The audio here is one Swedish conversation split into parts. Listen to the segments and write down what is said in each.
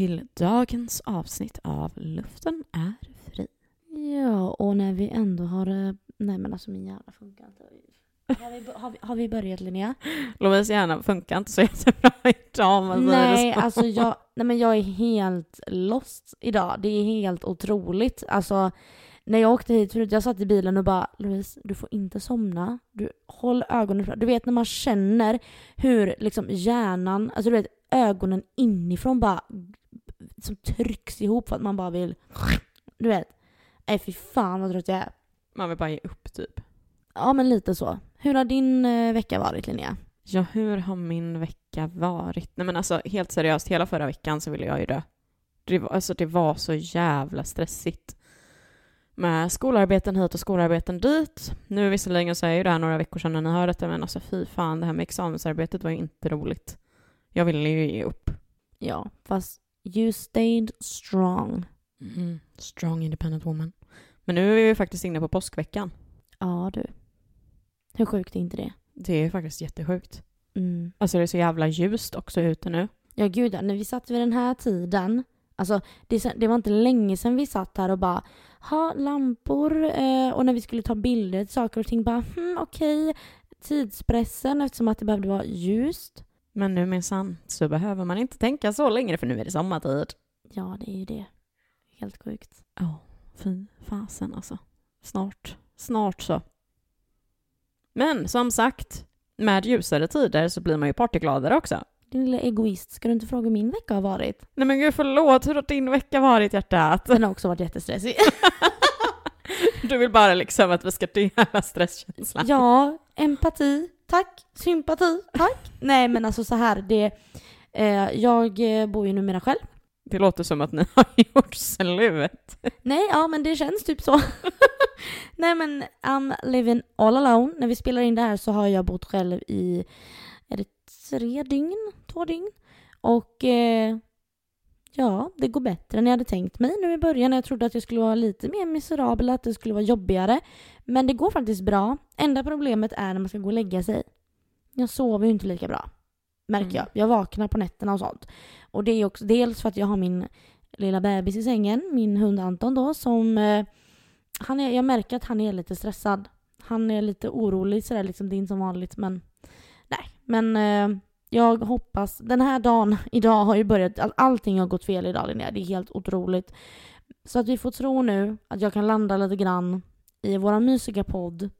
till dagens avsnitt av Luften är fri. Ja, och när vi ändå har... eh, Nej men alltså min hjärna funkar inte. Har vi, har vi, har vi börjat Linnea? Louise hjärna funkar inte så jättebra idag om man säger Nej, det så. alltså jag, nej men jag är helt lost idag. Det är helt otroligt. Alltså, när jag åkte hit förut, jag satt i bilen och bara Louise, du får inte somna. Du, håll ögonen öppna. Du vet när man känner hur liksom hjärnan, alltså du vet ögonen inifrån bara som trycks ihop för att man bara vill, du vet. Nej fy fan vad trött jag är. Man vill bara ge upp typ. Ja men lite så. Hur har din eh, vecka varit Linnea? Ja, hur har min vecka varit? Nej men alltså helt seriöst, hela förra veckan så ville jag ju dö. Det var, alltså, det var så jävla stressigt. Med skolarbeten hit och skolarbeten dit. Nu visserligen så är ju det här några veckor sedan när ni hör detta, men alltså fy fan, det här med examensarbetet var ju inte roligt. Jag ville ju ge upp. Ja, fast you stayed strong. Mm. Strong independent woman. Men nu är vi ju faktiskt inne på påskveckan. Ja du. Hur sjukt är inte det? Det är faktiskt jättesjukt. Mm. Alltså det är så jävla ljust också ute nu. Ja gud när vi satt vid den här tiden, alltså det, det var inte länge sedan vi satt här och bara ha lampor eh, och när vi skulle ta bilder saker och ting bara hmm, okej, tidspressen eftersom att det behövde vara ljust. Men nu minsann så behöver man inte tänka så längre för nu är det sommartid. Ja, det är ju det. Helt sjukt. Ja, fy fasen alltså. Snart, snart så. Men som sagt, med ljusare tider så blir man ju partygladare också. Din lilla egoist, ska du inte fråga hur min vecka har varit? Nej men gud förlåt, hur har din vecka varit hjärtat? Den har också varit jättestressig. Du vill bara liksom att vi ska dela stresskänslan. Ja, empati, tack. Sympati, tack. Nej men alltså så här, det... Eh, jag eh, bor ju numera själv. Det låter som att ni har gjort slut. Nej, ja men det känns typ så. Nej men I'm living all alone. När vi spelar in det här så har jag bott själv i, är det tre dygn? Två dygn? Och eh, ja, det går bättre än jag hade tänkt mig nu i början. Jag trodde att jag skulle vara lite mer miserabel, att det skulle vara jobbigare. Men det går faktiskt bra. Enda problemet är när man ska gå och lägga sig. Jag sover ju inte lika bra. Märker Mm. jag. Jag vaknar på nätterna och sånt. Och det är också dels för att jag har min lilla bebis i sängen, min hund Anton då, som... Eh, han är, jag märker att han är lite stressad. Han är lite orolig sådär, liksom, det är inte som vanligt men... Nej, men eh, jag hoppas... Den här dagen, idag har ju börjat... All, allting har gått fel idag Linnea, det är helt otroligt. Så att vi får tro nu att jag kan landa lite grann i våra mysiga podd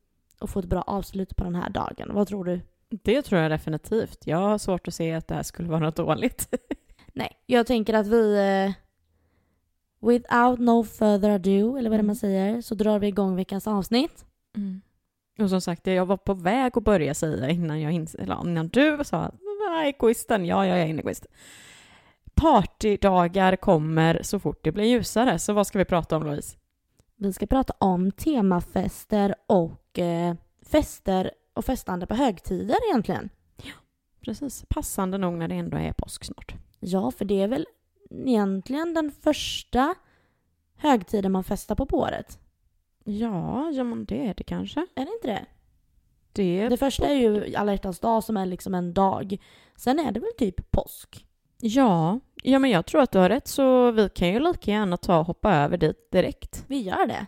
och få ett bra avslut på den här dagen. Vad tror du? Det tror jag definitivt. Jag har svårt att se att det här skulle vara något dåligt. Nej, jag tänker att vi... Eh, without no further ado, eller vad det man säger, så drar vi igång veckans avsnitt. Och som sagt, jag var på väg att börja säga innan, jag ins- eller innan du sa att "Nej, egoisten, ja, jag är en egoist. Partydagar kommer så fort det blir ljusare, så vad ska vi prata om Louise? Vi ska prata om temafester och eh, fester och festande på högtider egentligen. Precis, passande nog när det ändå är påsk snart. Ja, för det är väl egentligen den första högtiden man festar på på året. Ja, ja men det är det kanske. Är det inte det? Det, Det första är ju alla hjärtans dag som är liksom en dag. Sen är det väl typ påsk. Ja, ja, men jag tror att du har rätt så vi kan ju lika gärna ta och hoppa över dit direkt. Vi gör det.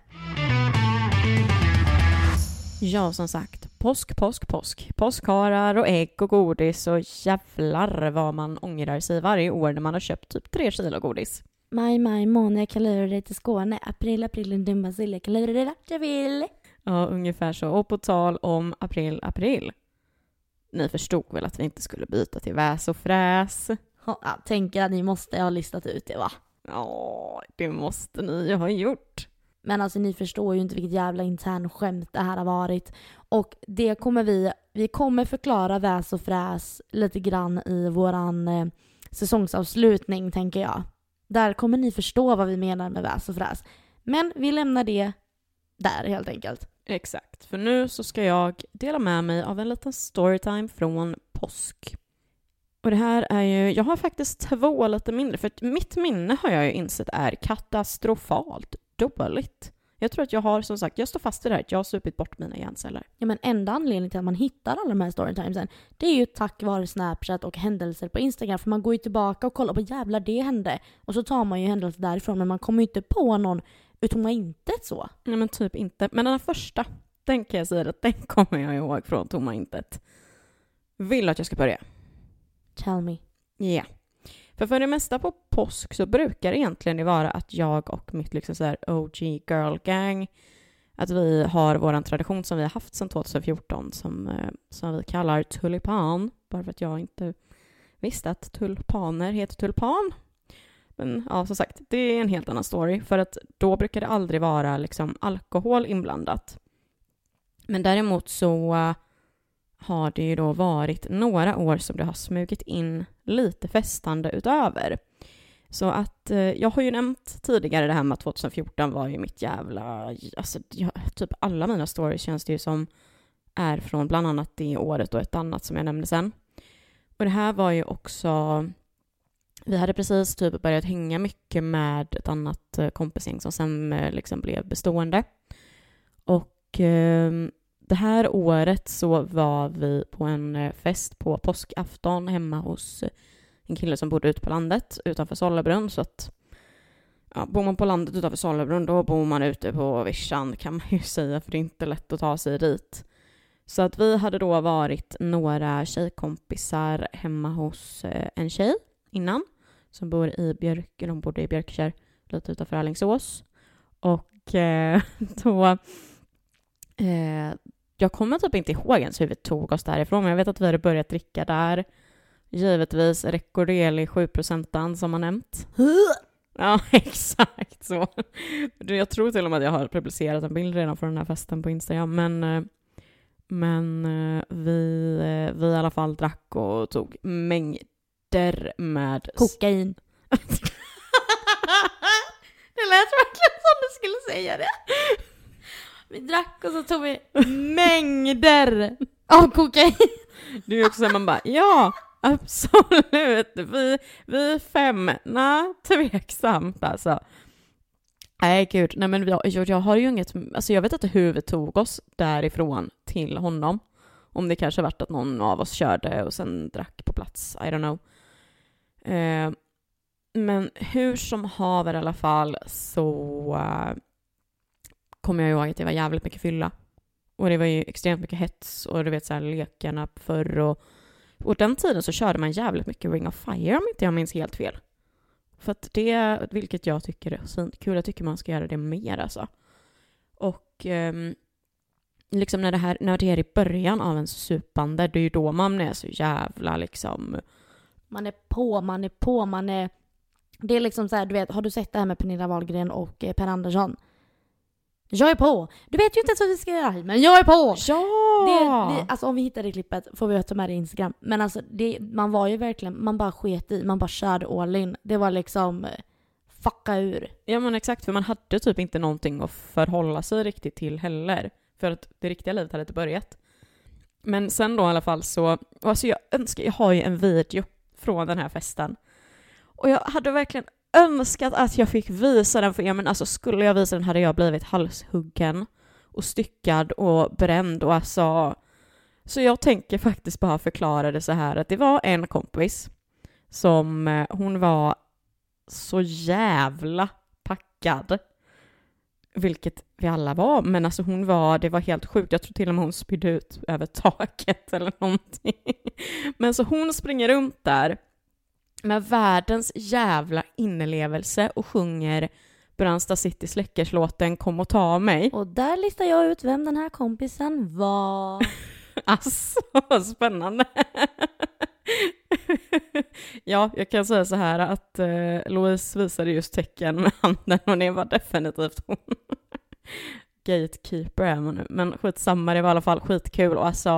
Ja, som sagt, påsk, påsk, påsk. Påskharar och ägg och godis och jävlar vad man ångrar sig varje år när man har köpt typ tre kilo godis. Maj, maj, månad, jag kan lura dig till Skåne. April, april, en dumma sill, jag kan lura dig vart jag vill. Ja, ungefär så. Och på tal om april, april. Ni förstod väl att vi inte skulle byta till väs och fräs? Ja, tänker att ni måste ha listat ut det va? Ja, det måste ni ju ha gjort. Men alltså ni förstår ju inte vilket jävla intern skämt det här har varit. Och det kommer vi, vi kommer förklara väs och fräs lite grann i våran eh, säsongsavslutning tänker jag. Där kommer ni förstå vad vi menar med väs och fräs. Men vi lämnar det där helt enkelt. Exakt, för nu så ska jag dela med mig av en liten storytime från påsk. Och det här är ju, jag har faktiskt två lite mindre, för mitt minne har jag ju insett är katastrofalt dåligt. Jag tror att jag har, som sagt, jag står fast i det här. Jag har supit bort mina hjärnceller. Ja men enda anledningen till att man hittar alla de här storytimesen det är ju tack vare Snapchat och händelser på Instagram. För man går ju tillbaka och kollar på jävlar det hände. Och så tar man ju händelser därifrån men man kommer ju inte på någon utom intet så. Nej men typ inte. Men den här första, den kan jag säga att den kommer jag ihåg från tomma intet. Vill att jag ska börja? Tell me. Ja. Yeah. För för det mesta på påsk så brukar det egentligen vara att jag och mitt liksom så här OG girl gang, att vi har vår tradition som vi har haft sedan 2014 som, eh, som vi kallar tulipan, bara för att jag inte visste att tulpaner heter tulpan. Men ja, som sagt, det är en helt annan story, för att då brukar det aldrig vara liksom alkohol inblandat. Men däremot så eh, har det ju då varit några år som det har smugit in lite festande utöver. Så att eh, jag har ju nämnt tidigare det här med att 2014 var ju mitt jävla, alltså jag, typ alla mina stories känns det ju som är från bland annat det året och ett annat som jag nämnde sen. Och det här var ju också, vi hade precis typ börjat hänga mycket med ett annat eh, kompisgäng som sen eh, liksom blev bestående. Och eh, det här året så var vi på en eh, fest på påskafton hemma hos en kille som bodde ute på landet utanför Sollebrunn. Så att, ja, bor man på landet utanför Sollebrunn då bor man ute på vischan kan man ju säga för det är inte lätt att ta sig dit. Så att vi hade då varit några tjejkompisar hemma hos en tjej innan som bor i Björk, eller hon bodde i Björkkär lite utanför Alingsås. Och eh, då eh, jag kommer typ inte ihåg ens hur vi tog oss därifrån, men jag vet att vi hade börjat dricka där. Givetvis Recordeli 7% som har nämnt. Ja, exakt så. Jag tror till och med att jag har publicerat en bild redan från den här festen på Instagram, men, eh, men eh, vi, eh, vi i alla fall drack och tog mängder med... Kokain. det lät verkligen som du skulle säga det. Vi drack och så tog vi mängder av kokain. Det är också så man bara, ja, absolut, vi, vi fem, nej, tveksamt alltså. Nej gud, nej men jag, jag har ju inget, alltså jag vet inte hur vi tog oss därifrån till honom. Om det kanske varit att någon av oss körde och sen drack på plats, I don't know. Eh, men hur som haver i alla fall så eh, kommer jag ihåg att det var jävligt mycket fylla. Och det var ju extremt mycket hets och du vet så här lekarna förr och och den tiden så körde man jävligt mycket Ring of Fire om inte jag minns helt fel. För att det, vilket jag tycker är kul, jag tycker man ska göra det mer alltså. Och um, liksom när det, här, när det är i början av en supande, det är ju då man är så jävla liksom... Man är på, man är på, man är... Det är liksom så här, du vet, har du sett det här med Pernilla Wahlgren och eh, Per Andersson? Jag är på! Du vet ju inte ens vad vi ska göra, men jag är på! Ja! Det, det, alltså om vi hittar det klippet får vi ta med det i Instagram. Men alltså det, man var ju verkligen, man bara sket i, man bara körde all in. Det var liksom eh, fucka ur. Ja men exakt, för man hade typ inte någonting att förhålla sig riktigt till heller. För att det riktiga livet hade inte börjat. Men sen då i alla fall så, alltså jag önskar, jag har ju en video från den här festen. Och jag hade verkligen önskat att jag fick visa den för er, men alltså skulle jag visa den hade jag blivit halshuggen och styckad och bränd och alltså... Så jag tänker faktiskt bara förklara det så här att det var en kompis som, eh, hon var så jävla packad. Vilket vi alla var, men alltså hon var, det var helt sjukt. Jag tror till och med hon spydde ut över taket eller någonting. Men så hon springer runt där med världens jävla inlevelse och sjunger Brandsta City Släckerslåten Kom och ta mig. Och där listar jag ut vem den här kompisen var. alltså, spännande. ja, jag kan säga så här att eh, Louise visade just tecken med handen och det var definitivt hon. Gatekeeper är man nu, men skitsamma, det var i alla fall skitkul och alltså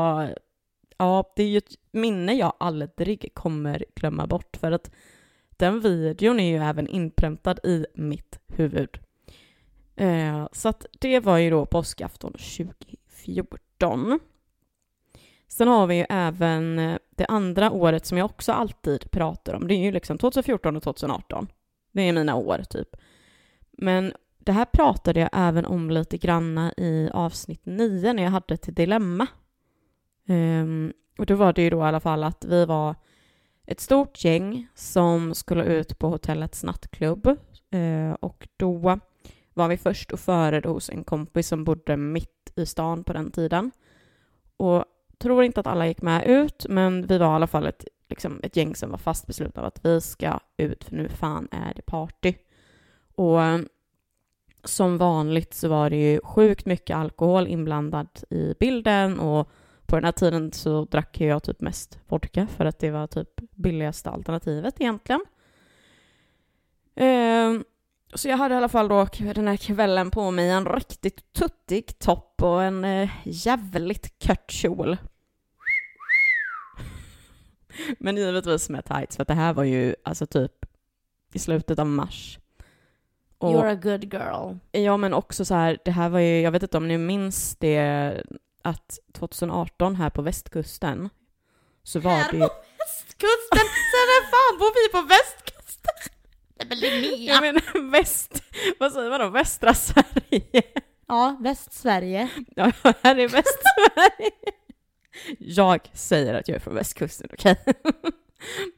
ja, det är ju ett minne jag aldrig kommer glömma bort för att den videon är ju även inpräntad i mitt huvud. Eh, så att det var ju då påskafton 2014. Sen har vi ju även eh, det andra året som jag också alltid pratar om. Det är ju liksom 2014 och 2018. Det är mina år typ. Men det här pratade jag även om lite granna i avsnitt 9 när jag hade ett Dilemma. Um, och då var det ju då i alla fall att vi var ett stort gäng som skulle ut på hotellets nattklubb. Uh, och då var vi först och före hos en kompis som bodde mitt i stan på den tiden. Och tror inte att alla gick med ut, men vi var i alla fall ett, liksom, ett gäng som var fast beslutna av att vi ska ut, för nu fan är det party. Och eh, som vanligt så var det ju sjukt mycket alkohol inblandad i bilden och på den här tiden så drack jag typ mest vodka för att det var typ billigaste alternativet egentligen. Ehm, så jag hade i alla fall då den här kvällen på mig en riktigt tuttig topp och en eh, jävligt kort kjol. Men givetvis med tights, för att det här var ju alltså typ i slutet av mars. Och, You're a good girl. Ja, men också så här, det här var ju, jag vet inte om ni minns det, att 2018 här på västkusten så var här det ju... på västkusten? Så när fan bor vi på västkusten? Jag menar väst, vad säger man då, västra Sverige? Ja, västsverige. Ja, här är västsverige. Jag säger att jag är från västkusten, okej? Okay?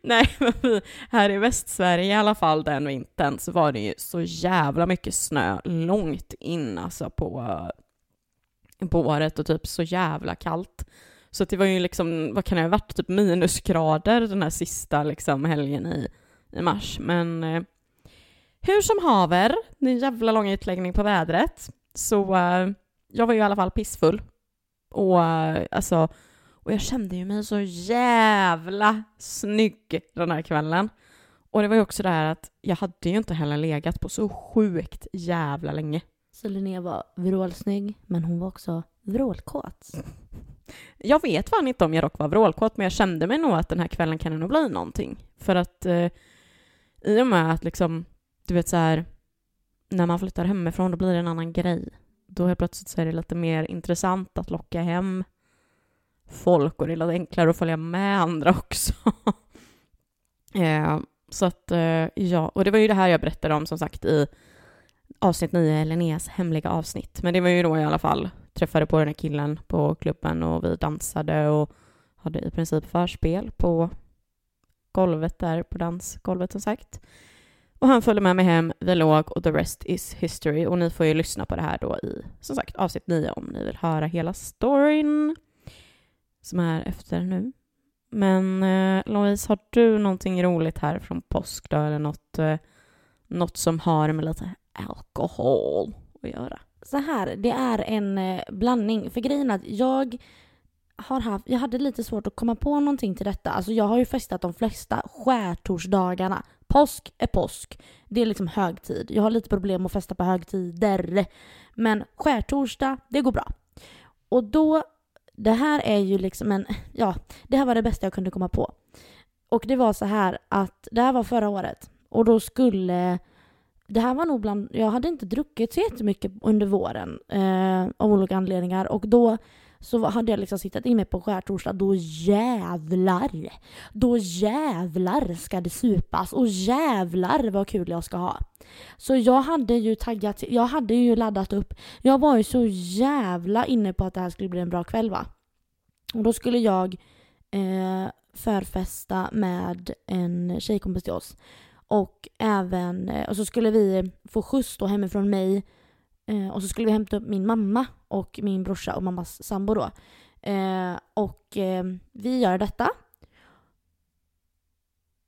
Nej, men här i Västsverige i alla fall den vintern så var det ju så jävla mycket snö långt in alltså på, på året och typ så jävla kallt. Så det var ju liksom, vad kan det ha varit, typ minusgrader den här sista liksom helgen i, i mars. Men eh, hur som haver, det är en jävla lång utläggning på vädret. Så eh, jag var ju i alla fall pissfull. Och eh, alltså och jag kände ju mig så jävla snygg den här kvällen. Och det var ju också det här att jag hade ju inte heller legat på så sjukt jävla länge. Så Linnea var vrålsnygg, men hon var också vrålkåt. Jag vet fan inte om jag dock var vrålkåt, men jag kände mig nog att den här kvällen kan det nog bli någonting. För att eh, i och med att liksom, du vet så här, när man flyttar hemifrån då blir det en annan grej. Då helt plötsligt så är det lite mer intressant att locka hem folk och det är lite enklare att följa med andra också. eh, så att, eh, ja, och det var ju det här jag berättade om som sagt i avsnitt 9, Linneas hemliga avsnitt. Men det var ju då i alla fall, träffade på den här killen på klubben och vi dansade och hade i princip förspel på golvet där, på dansgolvet som sagt. Och han följde med mig hem, vi låg och the rest is history. Och ni får ju lyssna på det här då i, som sagt, avsnitt 9 om ni vill höra hela storyn som är efter nu. Men eh, Louise, har du någonting roligt här från påsk då, eller något, eh, något som har med lite alkohol att göra? Så här, det är en eh, blandning. För grejen är att jag har haft, jag hade lite svårt att komma på någonting till detta. Alltså jag har ju festat de flesta skärtorsdagarna. Påsk är påsk. Det är liksom högtid. Jag har lite problem att festa på högtider. Men skärtorsdag, det går bra. Och då det här är ju liksom en, ja, det här var det bästa jag kunde komma på. Och det var så här att, det här var förra året. Och då skulle, det här var nog bland, jag hade inte druckit så jättemycket under våren eh, av olika anledningar. Och då så hade jag liksom suttit in mig på skärtorsdag, då jävlar! Då jävlar ska det supas och jävlar vad kul jag ska ha. Så jag hade ju taggat, jag hade ju laddat upp. Jag var ju så jävla inne på att det här skulle bli en bra kväll va. Och då skulle jag eh, förfesta med en tjejkompis till oss. Och även, eh, och så skulle vi få skjuts då hemifrån mig Eh, och så skulle vi hämta upp min mamma och min brorsa och mammas sambo då. Eh, och eh, vi gör detta.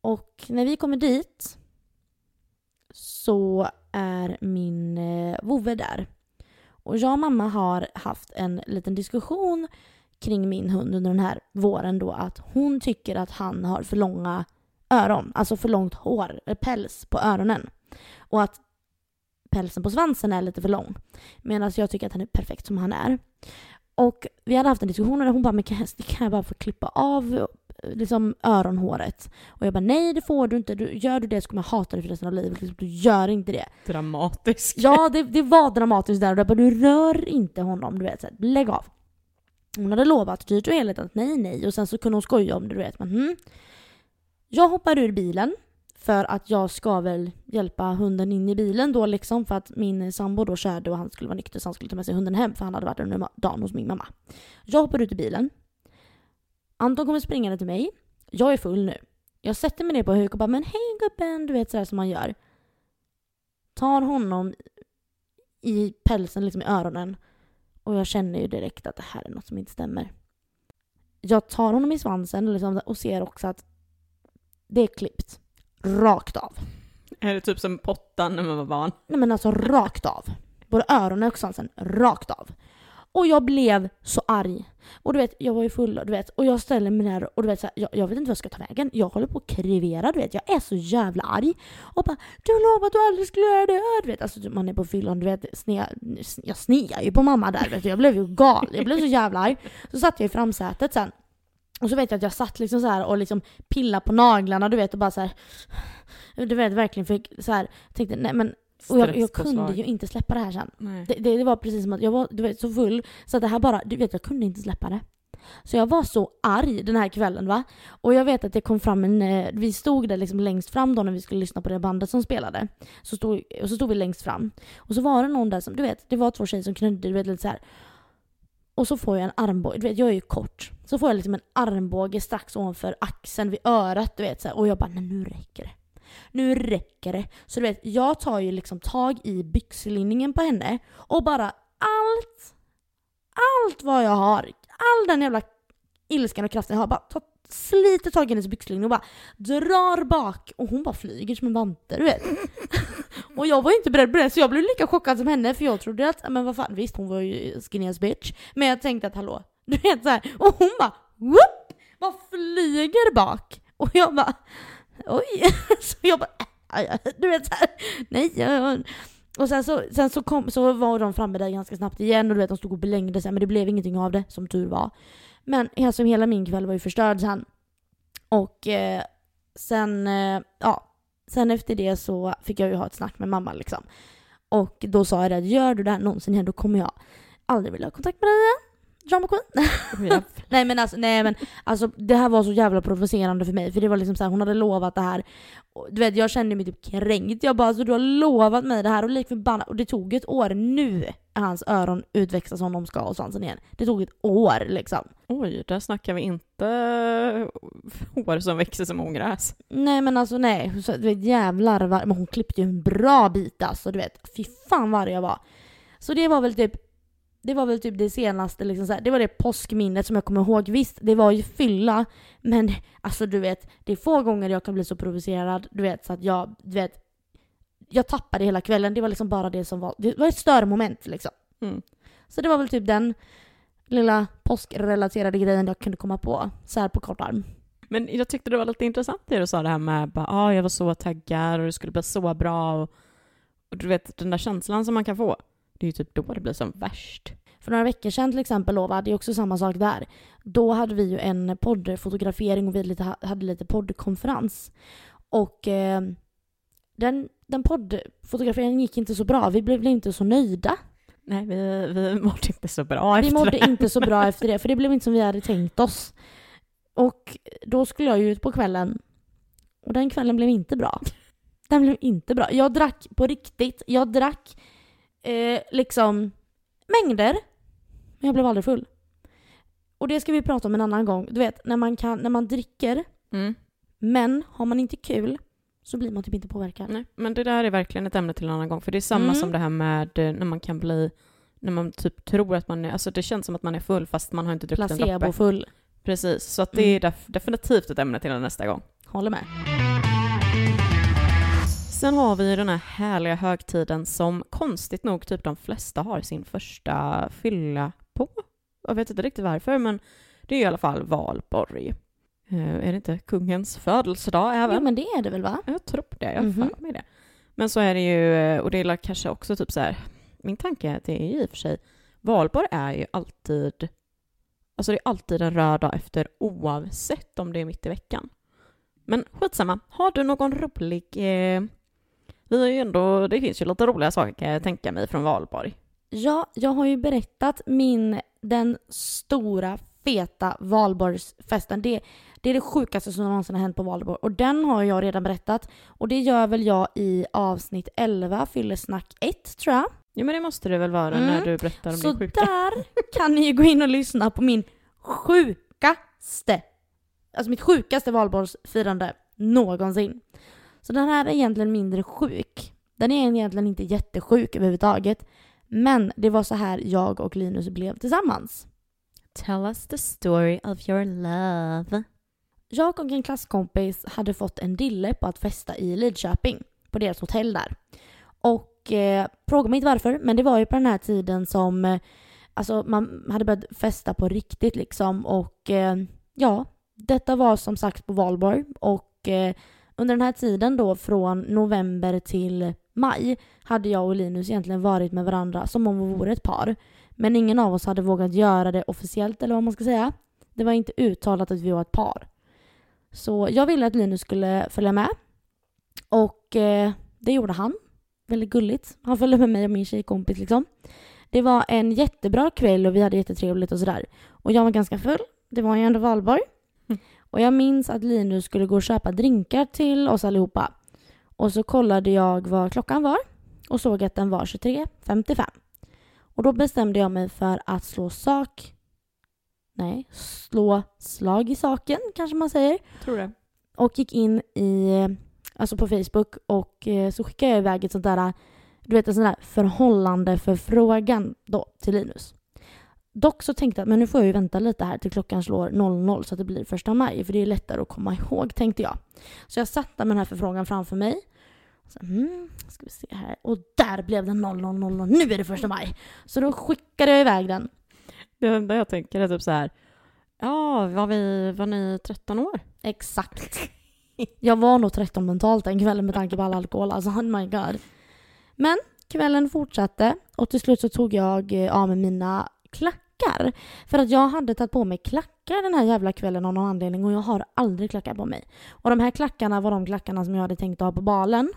Och när vi kommer dit så är min eh, vovve där. Och jag och mamma har haft en liten diskussion kring min hund under den här våren då att hon tycker att han har för långa öron, alltså för långt hår, eh, päls på öronen. Och att pälsen på svansen är lite för lång. Medan jag tycker att han är perfekt som han är. Och vi hade haft en diskussion och hon bara, men kan jag, kan jag bara få klippa av liksom öronhåret? Och jag bara, nej det får du inte. Du, gör du det så kommer jag hata dig för resten av livet. Liksom, du gör inte det. Dramatiskt. Ja, det, det var dramatiskt där. Och jag bara, du rör inte honom. Du vet, så här, lägg av. Hon hade lovat dyrt och heligt att nej, nej. Och sen så kunde hon skoja om det, du vet. Men, hmm. Jag hoppar ur bilen för att jag ska väl hjälpa hunden in i bilen då liksom för att min sambo då körde och han skulle vara nykter så han skulle ta med sig hunden hem för han hade varit under dagen hos min mamma. Jag hoppar ut i bilen. Anton kommer springande till mig. Jag är full nu. Jag sätter mig ner på huk och bara men hej gubben, du vet sådär som man gör. Tar honom i pälsen, liksom i öronen. Och jag känner ju direkt att det här är något som inte stämmer. Jag tar honom i svansen liksom, och ser också att det är klippt. Rakt av. Är det typ som pottan när man var barn? Nej men alltså rakt av. Både öronen och svansen rakt av. Och jag blev så arg. Och du vet, jag var ju full du vet, och jag ställer mig där och du vet, så här, jag, jag, vet inte vad jag ska ta vägen. Jag håller på att krivera, du vet. Jag är så jävla arg. Och bara du lovade att du aldrig skulle göra det. Du vet, alltså man är på fyllan, du vet. Sne, jag snear ju på mamma där, vet du. Jag blev ju gal. Jag blev så jävla arg. Så satt jag i framsätet sen. Och så vet jag att jag satt liksom så här och liksom pillade på naglarna, du vet, och bara så här, Du vet, verkligen fick så här, tänkte nej men och jag, jag kunde ju inte släppa det här sen. Det, det, det, var precis som att jag var du vet, så full så att det här bara, du vet jag kunde inte släppa det. Så jag var så arg den här kvällen va. Och jag vet att det kom fram en, eh, vi stod där liksom längst fram då när vi skulle lyssna på det bandet som spelade. Så stod, och så stod vi längst fram. Och så var det någon där som, du vet, det var två tjejer som knödde, du vet lite så här. Och så får jag en armbåge, du vet jag är ju kort. Så får jag liksom en armbåge strax ovanför axeln vid örat du vet så här. Och jag bara, nej nu räcker det nu räcker det. Så du vet, jag tar ju liksom tag i byxlinningen på henne och bara allt, allt vad jag har, all den jävla ilskan och kraften jag har, bara sliter tag i hennes byxlinning och bara drar bak och hon bara flyger som en vante du vet. och jag var inte beredd på det så jag blev lika chockad som henne för jag trodde att, men vad fan visst hon var ju skinny as bitch. Men jag tänkte att hallå, du vet så här. och hon bara whoop, bara flyger bak. Och jag bara oj. Så jag bara, du vet såhär, nej. Och sen så, sen så, kom, så var de framme där ganska snabbt igen och du vet de stod och belängde sig men det blev ingenting av det som tur var. Men alltså, hela min kväll var ju förstörd sen. Och eh, sen, eh, ja, sen efter det så fick jag ju ha ett snack med mamma liksom. Och då sa jag att gör du det här någonsin igen då kommer jag aldrig vilja ha kontakt med dig igen drama queen. nej men alltså, nej men alltså det här var så jävla provocerande för mig för det var liksom så här, hon hade lovat det här. Och, du vet jag kände mig typ kränkt. Jag bara alltså du har lovat mig det här och lik förbannat. Och det tog ett år nu är hans öron utväxtas som de ska och svansen igen. Det tog ett år liksom. Oj, där snackar vi inte hår som växer som ogräs. Nej men alltså nej, så, du vet jävlar men hon klippte ju en bra bit alltså du vet. Fy fan vad jag var. Så det var väl typ det var väl typ det senaste, liksom så här, det var det påskminnet som jag kommer ihåg. Visst, det var ju fylla, men alltså du vet, det är få gånger jag kan bli så provocerad, du vet, så att jag, du vet, jag tappade hela kvällen. Det var liksom bara det som var, det var ett störmoment liksom. Mm. Så det var väl typ den lilla påskrelaterade grejen jag kunde komma på, så här på kort arm. Men jag tyckte det var lite intressant det du sa det här med att ah, jag var så taggad och det skulle bli så bra och, och du vet den där känslan som man kan få. Det är ju typ då det blir som värst. För några veckor sedan till exempel Lova, det är också samma sak där. Då hade vi ju en poddfotografering och vi lite, hade lite poddkonferens. Och eh, den, den poddfotograferingen gick inte så bra. Vi blev inte så nöjda. Nej, vi, vi mådde inte så bra efter Vi mådde det. inte så bra efter det, för det blev inte som vi hade tänkt oss. Och då skulle jag ju ut på kvällen. Och den kvällen blev inte bra. Den blev inte bra. Jag drack på riktigt. Jag drack eh, liksom mängder. Men jag blev aldrig full. Och det ska vi prata om en annan gång. Du vet, när man, kan, när man dricker, mm. men har man inte kul så blir man typ inte påverkad. Nej, men det där är verkligen ett ämne till en annan gång. För det är samma mm. som det här med eh, när man kan bli, när man typ tror att man är, alltså det känns som att man är full fast man har inte druckit en droppe. Placebo-full. Precis, så att det är mm. definitivt ett ämne till nästa gång. Håller med. Sen har vi den här härliga högtiden som konstigt nog typ de flesta har sin första fylla på. Jag vet inte riktigt varför, men det är i alla fall valborg. Uh, är det inte kungens födelsedag även? Jo, men det är det väl va? Jag tror det, jag har mm -hmm. det. Men så är det ju, eh, och det är kanske också typ så här, min tanke är att det är i och för sig, valborg är ju alltid, alltså det är alltid en röd dag efter oavsett om det är mitt i veckan. Men skitsamma, har du någon rolig eh, vi har ju ändå, det finns ju lite roliga saker kan jag tänka mig från valborg. Ja, jag har ju berättat min, den stora feta valborgsfesten. Det, Det är det sjukaste som någonsin har hänt på valborg. Och den har jag redan berättat. Och det gör väl jag i avsnitt 11, Fyllesnack 1 tror jag. Ja men det måste det väl vara Mm. när du berättar om Så din sjuka. där kan ni ju gå in och lyssna på min sjukaste, alltså mitt sjukaste valborgsfirande någonsin. Så den här är egentligen mindre sjuk. Den är egentligen inte jättesjuk överhuvudtaget. Men det var så här jag och Linus blev tillsammans. Tell us the story of your love. Jag och en klasskompis hade fått en dille på att festa i Lidköping, på deras hotell där. Och eh, fråga mig inte varför, men det var ju på den här tiden som eh, alltså, man hade börjat festa på riktigt liksom. Och eh, ja, detta var som sagt på valborg. Och eh, under den här tiden då, från november till maj, hade jag och Linus egentligen varit med varandra som om vi vore ett par. Men ingen av oss hade vågat göra det officiellt, eller vad man ska säga. Det var inte uttalat att vi var ett par. Så jag ville att Linus skulle följa med. Och eh, det gjorde han. Väldigt gulligt. Han följde med mig och min tjejkompis liksom. Det var en jättebra kväll och vi hade jättetrevligt och sådär. Och jag var ganska full. Det var ju ändå valborg. Och jag minns att Linus skulle gå och köpa drinkar till oss allihopa. Och så kollade jag vad klockan var och såg att den var 23.55. Och då bestämde jag mig för att slå sak... Nej, slå slag i saken kanske man säger Tror det. och gick in i, alltså på Facebook och eh, så skickade jag iväg ett sånt där, du vet en sån där förhållande förfrågan då till Linus. Dock så tänkte jag att men nu får jag ju vänta lite här till klockan slår 00 så att det blir första maj för det är lättare att komma ihåg tänkte jag. Så jag satte med den här förfrågan framför mig. Så, mm, ska vi se här. Och där blev den 0000. Nu är det första maj. Så då skickade jag iväg den. Det enda jag tänker är typ så här. Ja, var, vi, var ni 13 år? Exakt. Jag var nog 13 mentalt den kvällen med tanke på all alkohol. Alltså oh my god. Men kvällen fortsatte och till slut så tog jag eh, av mig mina klackar. För att jag hade tagit på mig klackar den här jävla kvällen av någon anledning och jag har aldrig klackar på mig. Och de här klackarna var de klackarna som jag hade tänkt att ha på balen.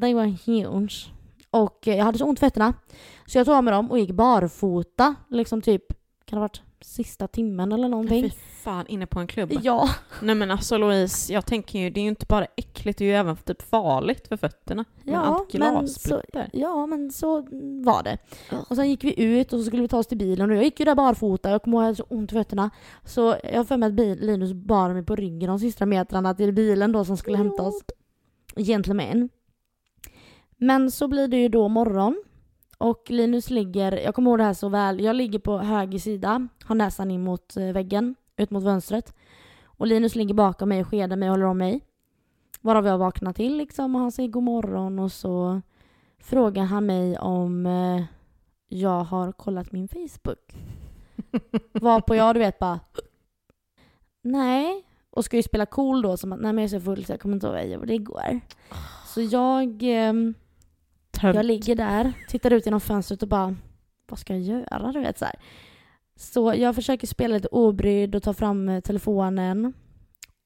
They var huge. Och eh, jag hade så ont i fötterna. Så jag tog av mig dem och gick barfota. Liksom typ, kan det ha varit sista timmen eller Fy någonting? fan, inne på en klubb. Ja. Nej men alltså Louise, jag tänker ju, det är ju inte bara äckligt, det är ju även typ farligt för fötterna. Med Ja, allt men så, glassplitter. ja, men så var det. Och sen gick vi ut och så skulle vi ta oss till bilen och jag gick ju där barfota. Jag kommer ihåg att jag hade så ont i fötterna. Så jag har för mig att Linus bar mig på ryggen de sista metrarna till bilen då som skulle hämta oss. Gentleman. Men så blir det ju då morgon. Och Linus ligger, jag kommer ihåg det här så väl, jag ligger på höger sida, har näsan in mot eh, väggen, ut mot fönstret. Och Linus ligger bakom mig och skedar mig och håller om mig. Varav jag vaknar till liksom och han säger god morgon och så frågar han mig om eh, jag har kollat min Facebook. Varpå jag du vet bara Nej. Och ska ju spela cool då som att nej men jag är så full så jag kommer inte ihåg vad jag gjorde igår. Så jag, tönt. jag ligger där, tittar ut genom fönstret och bara vad ska jag göra du vet så här. Så jag försöker spela lite obrydd och ta fram eh, telefonen.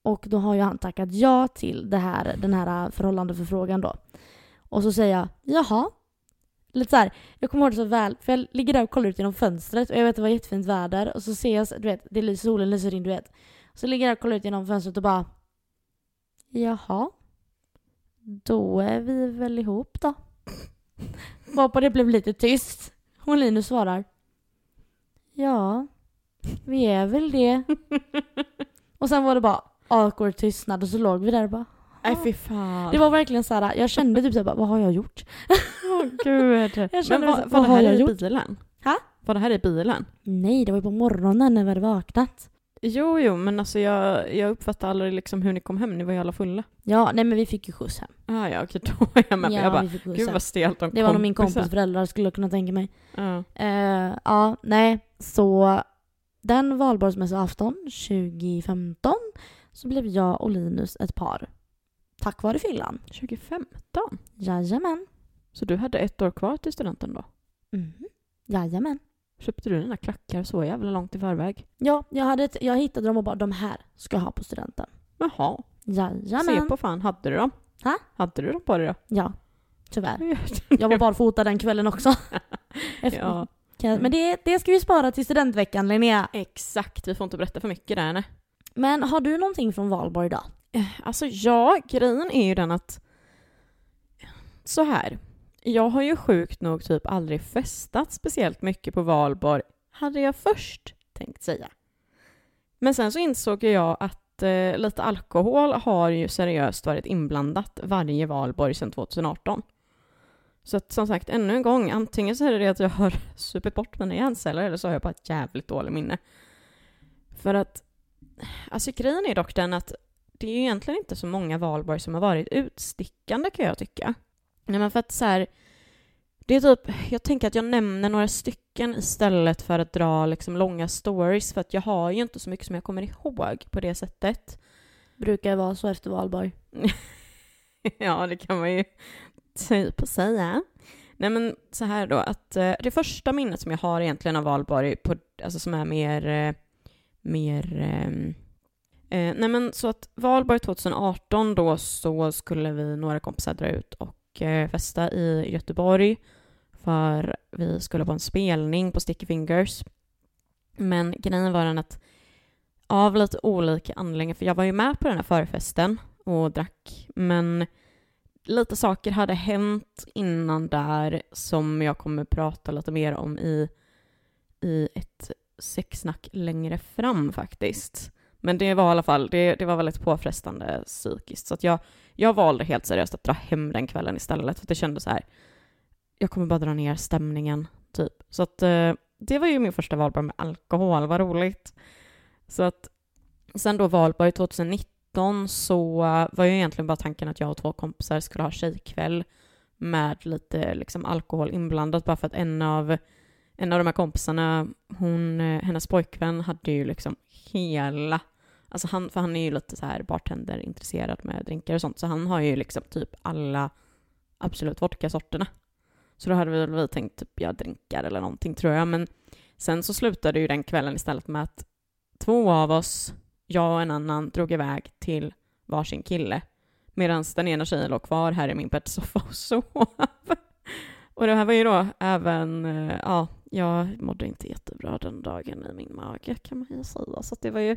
Och då har ju han tackat ja till det här, den här eh, förhållandeförfrågan då. Och så säger jag jaha. Lite så här, jag kommer ihåg det så väl, för jag ligger där och kollar ut genom fönstret och jag vet att det var jättefint väder och så ser jag, du vet, det lyser, solen lyser in, du vet. Så ligger jag där och kollar ut genom fönstret och bara jaha. Då är vi väl ihop då. Varpå det blev lite tyst. Och Linus svarar Ja, vi är väl det. Och sen var det bara awkward tystnad och så låg vi där och bara Nej fy fan. Det var verkligen så här, jag kände typ såhär, vad har jag gjort? Åh gud. Jag Men kände var, så- var vad det har här jag i gjort? bilen? Ha? Var det här i bilen? Nej, det var ju på morgonen när vi hade vaknat. Jo, jo, men alltså jag, jag uppfattade aldrig liksom hur ni kom hem, ni var ju alla fulla. Ja, nej men vi fick ju skjuts hem. Ah, ja, okej, då är jag med. ja, jag bara, gud vad stelt om Det var nog min kompis föräldrar skulle jag kunna tänka mig. Ja. Eh, ja, nej, så den valborgsmässoafton 2015 så blev jag och Linus ett par. Tack vare fyllan. 2015? Jajamän. Så du hade ett år kvar till studenten då? Mm. Jajamän. Köpte du dina klackar så jävla långt i förväg? Ja, jag, hade ett, jag hittade dem och bara de här ska jag ha på studenten. Jaha, se Jajamän. på fan, hade du dem? Ha? Hade du dem på dig då? Ja, tyvärr. Jag var barfota den kvällen också. Ja, Men det, det ska vi spara till studentveckan Linnea. exakt. Vi får inte berätta för mycket där, nej. Men har du någonting från valborg då? Alltså ja, grejen är ju den att så här. Jag har ju sjukt nog typ aldrig festat speciellt mycket på valborg, hade jag först tänkt säga. Men sen så insåg jag att eh, lite alkohol har ju seriöst varit inblandat varje valborg sedan 2018. Så att som sagt, ännu en gång, antingen så är det det att jag har supit bort mina hjärnceller eller så har jag bara ett jävligt dåligt minne. För att, alltså grejen är dock den att det är ju egentligen inte så många valborg som har varit utstickande kan jag tycka. Nej men för att så här, det är typ, jag tänker att jag nämner några stycken istället för att dra liksom långa stories för att jag har ju inte så mycket som jag kommer ihåg på det sättet. Brukar vara så efter valborg. ja, det kan man ju typ säga. Nej men så här då, att eh, det första minnet som jag har egentligen av valborg, på, alltså som är mer, eh, mer ehm, eh, nej men så att valborg 2018 då så skulle vi några kompisar dra ut och och eh, festa i Göteborg för vi skulle på en spelning på Sticky Fingers. Men grejen var den att av lite olika anledningar, för jag var ju med på den här förfesten och drack, men lite saker hade hänt innan där som jag kommer prata lite mer om i, i ett sexsnack längre fram faktiskt. Men det var i alla fall, det, det var väldigt påfrestande psykiskt. Så att jag, jag valde helt seriöst att dra hem den kvällen istället. För det kändes så här, jag kommer bara dra ner stämningen, typ. Så att eh, det var ju min första valborg med alkohol, vad roligt. Så att sen då valborg 2019 så var ju egentligen bara tanken att jag och två kompisar skulle ha tjejkväll med lite liksom alkohol inblandat bara för att en av, en av de här kompisarna, hon, eh, hennes pojkvän hade ju liksom hela Alltså han, för han är ju lite så här bartender-intresserad med drinkar och sånt, så han har ju liksom typ alla Absolut vodka-sorterna. Så då hade vi, vi tänkt typ göra drinkar eller någonting tror jag, men sen så slutade ju den kvällen istället med att två av oss, jag och en annan, drog iväg till varsin kille medan den ena tjejen låg kvar här i min bäddsoffa och sov. och det här var ju då även, eh, ja, jag mådde inte jättebra den dagen i min mage kan man ju säga, så det var ju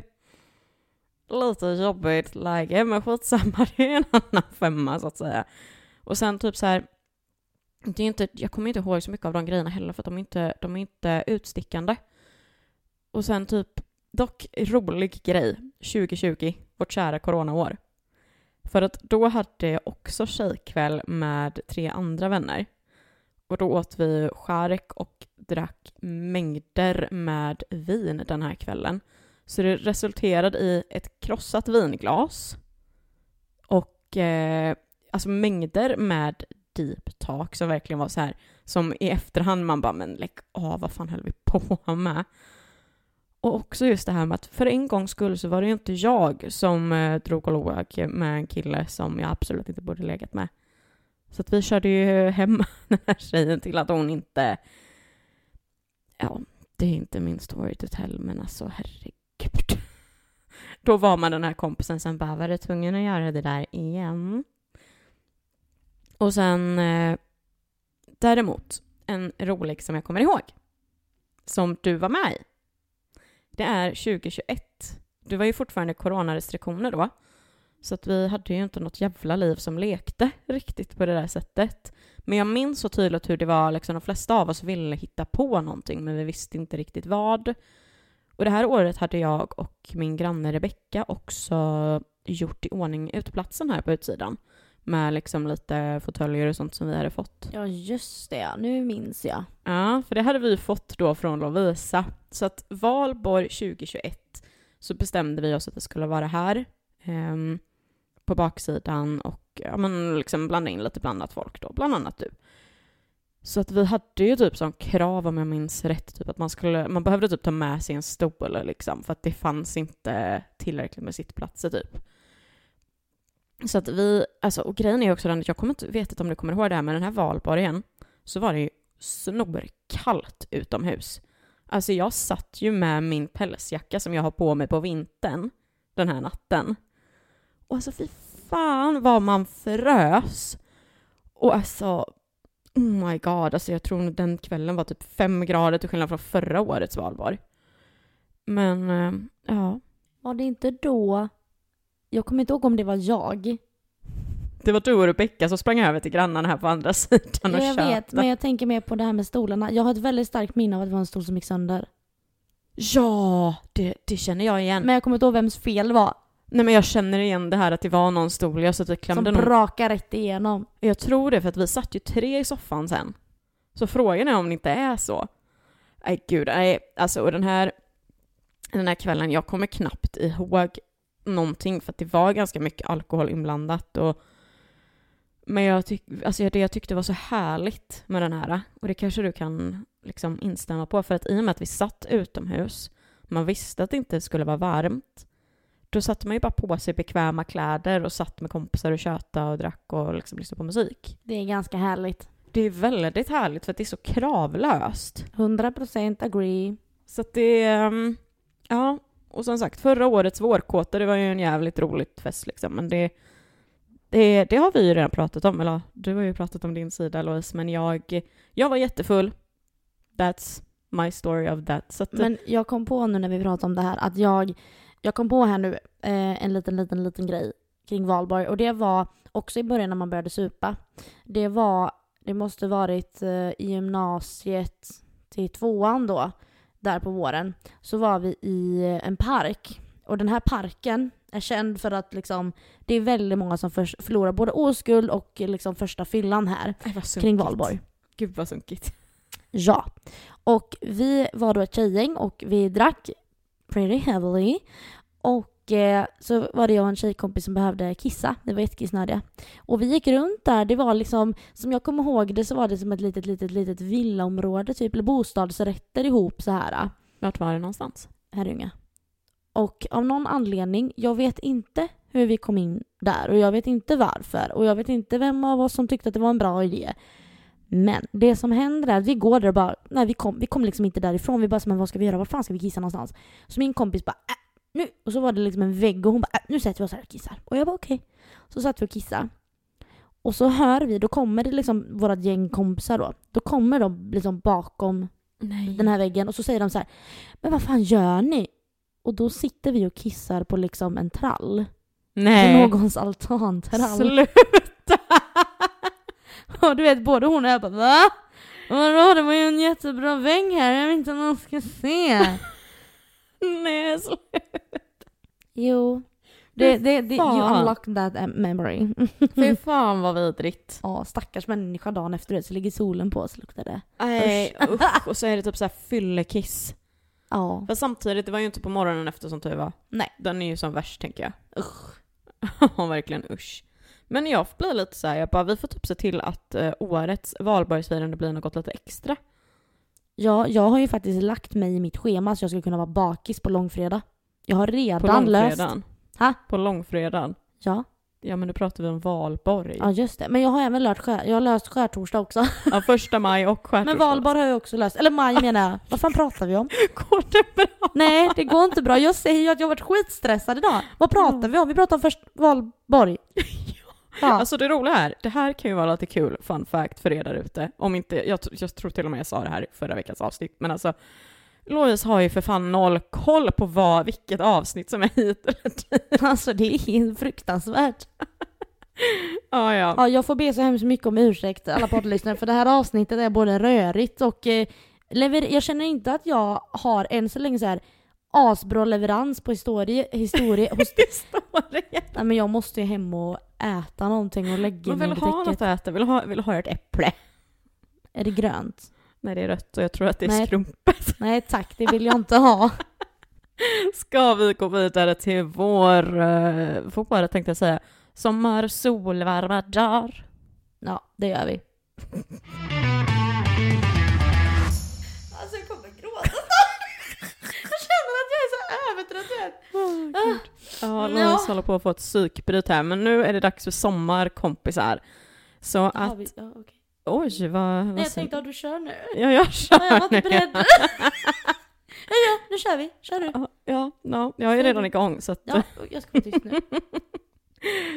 lite jobbigt läge, men skitsamma, det är en annan femma så att säga. Och sen typ så här, det är inte, jag kommer inte ihåg så mycket av de grejerna heller för att de är inte, de är inte utstickande. Och sen typ, dock rolig grej, 2020, vårt kära coronaår. För att då hade jag också tjejkväll med tre andra vänner. Och då åt vi skärk och drack mängder med vin den här kvällen. Så det resulterade i ett krossat vinglas och eh, alltså mängder med deep talk som verkligen var så här som i efterhand man bara men lägg av, vad fan höll vi på med? Och också just det här med att för en gångs skull så var det ju inte jag som eh, drog och låg med en kille som jag absolut inte borde legat med. Så att vi körde ju hem den här tjejen till att hon inte... Ja, det är inte min story to tell, men alltså herregud. Då var man den här kompisen som bara var tvungen att göra det där igen. Och sen eh, däremot, en rolig som jag kommer ihåg, som du var med i. Det är 2021. Du var ju fortfarande coronarestriktioner då. Så att vi hade ju inte något jävla liv som lekte riktigt på det där sättet. Men jag minns så tydligt hur det var, liksom de flesta av oss ville hitta på någonting men vi visste inte riktigt vad. Och det här året hade jag och min granne Rebecka också gjort i ordning uteplatsen här på utsidan. Med liksom lite fåtöljer och sånt som vi hade fått. Ja just det, nu minns jag. Ja, för det hade vi fått då från Lovisa. Så att valborg 2021 så bestämde vi oss att det skulle vara här. Um, på baksidan och ja, men liksom blanda in lite blandat folk då, bland annat du. Så att vi hade ju typ som krav, om jag minns rätt, typ att man, skulle, man behövde typ ta med sig en stol liksom, för att det fanns inte tillräckligt med sittplatser typ. Så att vi, alltså, och grejen är också den att jag kommer inte, vet inte om du kommer ihåg det här, men den här valborgen så var det ju snorkallt utomhus. Alltså jag satt ju med min pälsjacka som jag har på mig på vintern den här natten. Och alltså fy fan vad man frös. Och alltså, oh my god, alltså jag tror den kvällen var typ fem grader till skillnad från förra årets valborg. Men, eh, ja. Var det inte då... Jag kommer inte ihåg om det var jag. Det var du och Rebecka som sprang över till grannarna här på andra sidan och jag köpte. vet, men jag tänker mer på det här med stolarna. Jag har ett väldigt starkt minne av att det var en stol som gick sönder. Ja, det, det känner jag igen. Men jag kommer inte ihåg vems fel det var. Nej men jag känner igen det här att det var någon stol, jag så att vi Som klämde nog. brakade rätt igenom. Jag tror det för att vi satt ju tre i soffan sen. Så frågan är om det inte är så. Nej gud, nej. Alltså och den här, den här kvällen, jag kommer knappt ihåg någonting för att det var ganska mycket alkohol inblandat och men jag tyck, alltså det jag tyckte var så härligt med den här, och det kanske du kan liksom instämma på, för att i och med att vi satt utomhus, man visste att det inte skulle vara varmt, då satte man ju bara på sig bekväma kläder och satt med kompisar och tjötade och drack och liksom lyssnade på musik. Det är ganska härligt. Det är väldigt härligt för att det är så kravlöst. 100% agree. Så att det um, Ja, och som sagt, förra årets vårkåta, det var ju en jävligt roligt fest liksom, men det... Det, det har vi ju redan pratat om, eller du har ju pratat om din sida Louise, men jag, jag var jättefull. That's my story of that. Så att, Men jag kom på nu när vi pratade om det här att jag, jag kom på här nu eh, en liten, liten, liten grej kring valborg och det var också i början när man började supa. Det var, det måste varit eh, i gymnasiet till tvåan då, där på våren, så var vi i en park. Och den här parken är känd för att liksom, det är väldigt många som för, förlorar både oskuld och liksom första fyllan här kring valborg. Gud vad sunkigt. Ja. Och vi var då ett tjejgäng och vi drack pretty heavily. Och eh, så var det jag och en tjejkompis som behövde kissa. Vi var jättekissnödiga. Och vi gick runt där. Det var liksom, som jag kommer ihåg det så var det som ett litet, litet, litet villaområde typ. Eller bostadsrätter ihop så här. Vart var det någonstans? Herrljunga. Och av någon anledning, jag vet inte hur vi kom in där och jag vet inte varför och jag vet inte vem av oss som tyckte att det var en bra idé. Men det som händer är att vi går där och bara, nej vi kom, vi kom liksom inte därifrån. Vi bara, men vad ska vi göra? Var fan ska vi kissa någonstans? Så min kompis bara, äh, nu! Och så var det liksom en vägg och hon bara, äh, nu sätter vi oss här och kissar. Och jag bara okej. Så satt vi och kissade. Och så hör vi, då kommer det liksom vårat gäng kompisar då. Då kommer de liksom bakom Nej. den här väggen och så säger de så här, men vad fan gör ni? Och då sitter vi och kissar på liksom en trall. På Nej. någons altantrall. Sluta! Och du vet, både hon och jag bara va? Vadå, det var ju en jättebra vägg här, jag vill inte att någon ska se. Nej, sluta. jo. Det, det, det, you fan. unlocked that memory. Fy fan vad vidrigt. Ja, stackars människa dagen efter det så ligger solen på så luktar det. Nej, usch. Och så är det typ så här fyllekiss. Ja. För samtidigt, det var ju inte på morgonen efter som tur var. Nej. Den är ju som värst tänker jag. Usch. Ja, verkligen usch. Men jag blir lite så här, jag bara, vi får typ se till att eh, årets valborgsfirande blir något lite extra. Ja, jag har ju faktiskt lagt mig i mitt schema så jag ska kunna vara bakis på långfredag. Jag har På redan löst... långfredagen. Ha? På långfredagen. Ja, Ja men nu pratar vi om valborg. ja just det. Men jag har även löst, skär, jag har löst skärtorsdag också. Ja, första maj och skärtorsdag. Men valborg har jag också löst. Eller maj menar jag. Vad fan pratar vi om? Går det bra? Nej, det går inte bra. Jag säger ju att jag har varit skitstressad idag. Vad pratar vi om? Vi pratar om först valborg. Ja. Alltså det roliga är, det här kan ju vara lite kul fun fact för er där ute. Om inte, jag, jag tror till och med jag sa det här i förra veckans avsnitt, men alltså Louise har ju för fan noll koll på vad, vilket avsnitt som är hit eller dit. Alltså det är fruktansvärt. Ja, ja. Ja, jag får be så hemskt mycket om ursäkt alla poddlyssnare för det här avsnittet är både rörigt och eh, lever- jag känner inte att jag har än så länge så här asbra leverans på historie, historie hos... Historia. Nej men jag måste ju hem och äta någonting och lägga Man mig vill under ha något täcket. att äta, vill ha, vill ha ett äpple. Är det grönt? Nej, det är rött och jag tror att det är Nej. skrumpet. Nej tack, det vill jag inte ha. Ska vi gå vidare till vår, uh, vår tänkte jag säga, sommar, sol, varma dagar. Ja, det gör vi. så övertrött. Ja, Ja. Louise håller på att få ett psykbryt här, men nu är det dags för sommar, kompisar. Så att, vi, ja, okej. oj, vad, Nej, vad jag tänkte att du kör nu. Ja, jag kör Ja, jag var inte nu. beredd. ja, ja, nu kör vi. Kör du. Ja, ja, ja, jag är redan igång så att, Ja, jag ska vara tyst nu.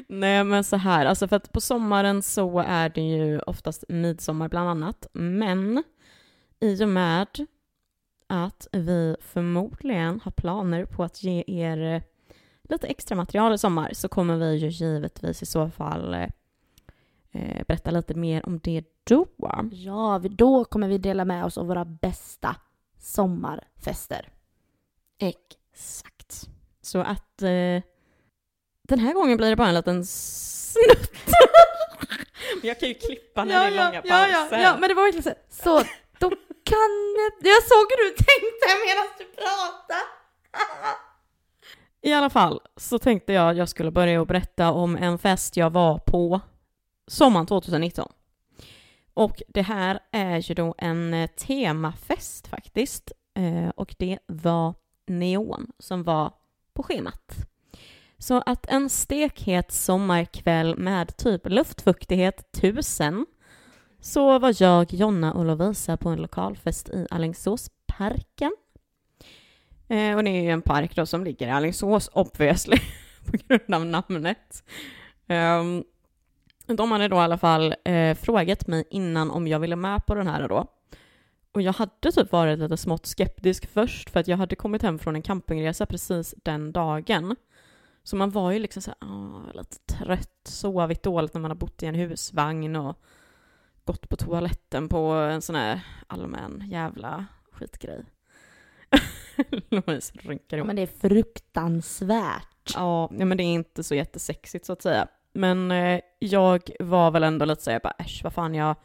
Nej men så här, alltså för att på sommaren så är det ju oftast midsommar bland annat, men i och med att vi förmodligen har planer på att ge er lite extra material i sommar så kommer vi ju givetvis i så fall eh, eh, berätta lite mer om det då. Ja, då kommer vi dela med oss av våra bästa sommarfester. Exakt. Så att eh, den här gången blir det bara en liten snutt. Jag kan ju klippa när det är långa ja, ja, pauser. ja, men det var verkligen så. Så, då kan jag... Jag såg hur du tänkte medan du pratade. I alla fall så tänkte jag att jag skulle börja och berätta om en fest jag var på sommaren 2019. Och det här är ju då en eh, temafest faktiskt. Eh, och det var neon som var på schemat. Så att en stekhet sommarkväll med typ luftfuktighet 1000 så var jag, Jonna och Lovisa på en lokalfest i Alingsåsparken. Eh, och det är ju en park då som ligger i Alingsås, obviously, på grund av namnet. Ehm, de hade då i alla fall eh, frågat mig innan om jag ville med på den här då. Och jag hade typ varit lite smått skeptisk först för att jag hade kommit hem från en campingresa precis den dagen. Så man var ju liksom såhär, ah, lite trött, sovit dåligt när man har bott i en husvagn och gått på toaletten på en sån här allmän jävla skitgrej. Louise rynkar ihop. men det är fruktansvärt. Ja, men det är inte så jättesexigt så att säga. Men eh, jag var väl ändå lite såhär, bara äsch, vad fan, jag,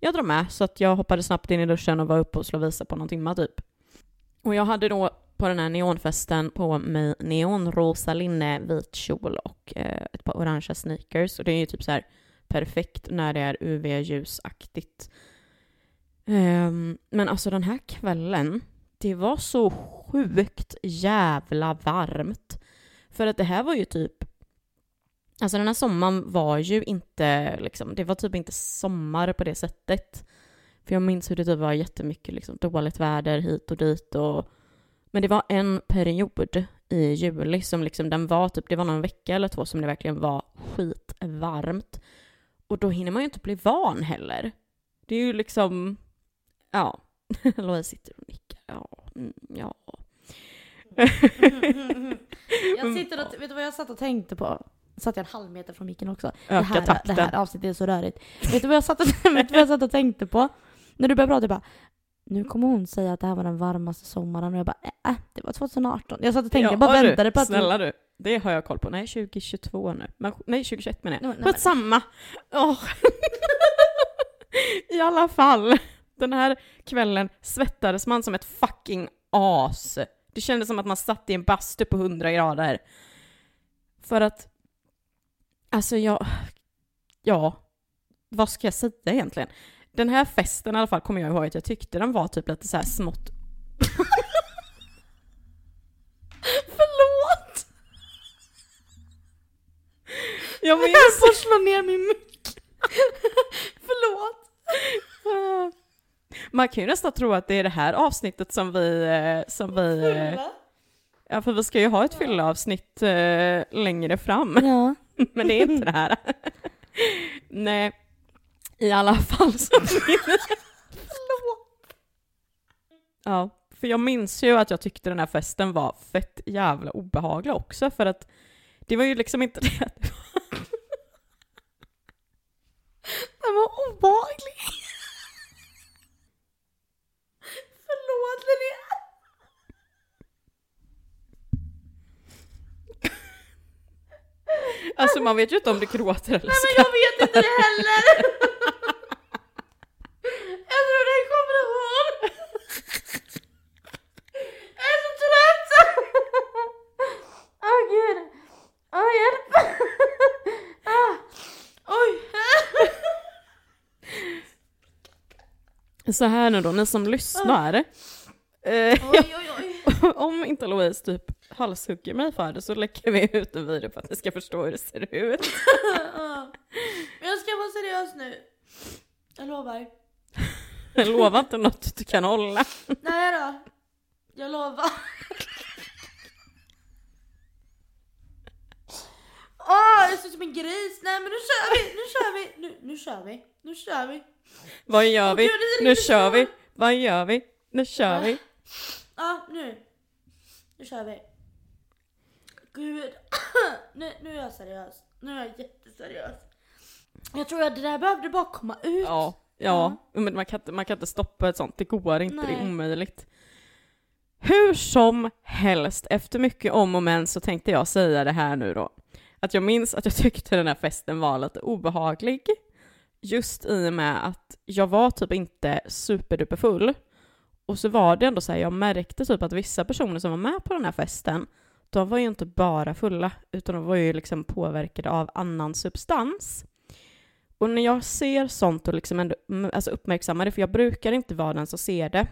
jag drar med. Så att jag hoppade snabbt in i duschen och var uppe hos Lovisa på någon timma typ. Och jag hade då på den här neonfesten på mig neonrosa linne, vit kjol och eh, ett par orangea sneakers. Och det är ju typ så här perfekt när det är UV-ljusaktigt. Um, ehm, men alltså den här kvällen, det var så sjukt jävla varmt. För att det här var ju typ Alltså den här sommaren var ju inte liksom, det var typ inte sommar på det sättet. För jag minns hur det typ var jättemycket liksom dåligt väder hit och dit och men det var en period i juli som liksom den var typ, det var någon vecka eller två som det verkligen var skitvarmt. Och då hinner man ju inte bli van heller. Det är ju liksom, ja, Louise sitter och nickar, ja, mm, ja. Jag sitter och, vet du vad jag satt och tänkte på? Satt jag en halv meter från micken också. Det Öka här, takten. det här avsnittet är så rörigt. Vet du vad jag satt och, vet du vad jag satt och tänkte på? När du började prata, jag bara nu kommer hon säga att det här var den varmaste sommaren och jag bara äh, det var 2018. Jag satt och tänkte, jag bara Ja, du, väntade på att Snälla du, det har jag koll på. Nej, 2022 nu. Men, nej, 2021 menar jag. nej, Skitsamma. Åh. I alla fall, den här kvällen svettades man som ett fucking as. Det kändes som att man satt i en bastu på 100 grader. För att, alltså jag, ja, vad ska jag säga egentligen? Den här festen i alla fall kommer jag ihåg att jag tyckte den var typ lite så här smått Förlåt! Jag höll på att slå ner min mick. Förlåt. Man kan ju nästan tro att det är det här avsnittet som vi, eh, som vi, eh, ja för vi ska ju ha ett fylleavsnitt eh, längre fram, Ja. men det är inte det här. Nej, i alla fall så Ja, för jag minns ju att jag tyckte den här festen var fett jävla obehaglig också för att det var ju liksom inte det att det var Den var obehaglig. Förlåt Linnea. Alltså man vet ju inte om du gråter eller Nej men skrattar. jag vet inte det heller. Jag tror det kommer ihåg. Jag är så trött. Åh gud. Åh hjälp. Ah. Oj. Så här nu då, ni som lyssnar. Eh, Oj oj oj. om inte Louise typ halshugger mig för det så lägger vi ut en video för att ni ska förstå hur det ser ut. Men jag ska vara seriös nu. Jag lovar. Jag lovar inte något du kan hålla. Nej då. Jag lovar. Åh, jag ser ut som en gris. Nej men nu kör vi, nu kör vi, nu, nu kör vi, nu kör vi. Vad gör vi? Nu kör vi. Vad gör vi? Nu kör vi. Ja, nu. Nu kör vi. Gud. nu, nu är jag seriös. Nu är jag jätteseriös. Jag tror att det där behövde bara komma ut. Ja, ja. Men man kan, inte, man kan inte stoppa ett sånt, det går inte, det är Nej. omöjligt. Hur som helst, efter mycket om och men så tänkte jag säga det här nu då. Att jag minns att jag tyckte den här festen var lite obehaglig. Just i och med att jag var typ inte superduper full. Och så var det ändå så här, jag märkte typ att vissa personer som var med på den här festen, de var ju inte bara fulla, utan de var ju liksom påverkade av annan substans. Och när jag ser sånt och liksom ändå alltså uppmärksammar det, för jag brukar inte vara den som ser det,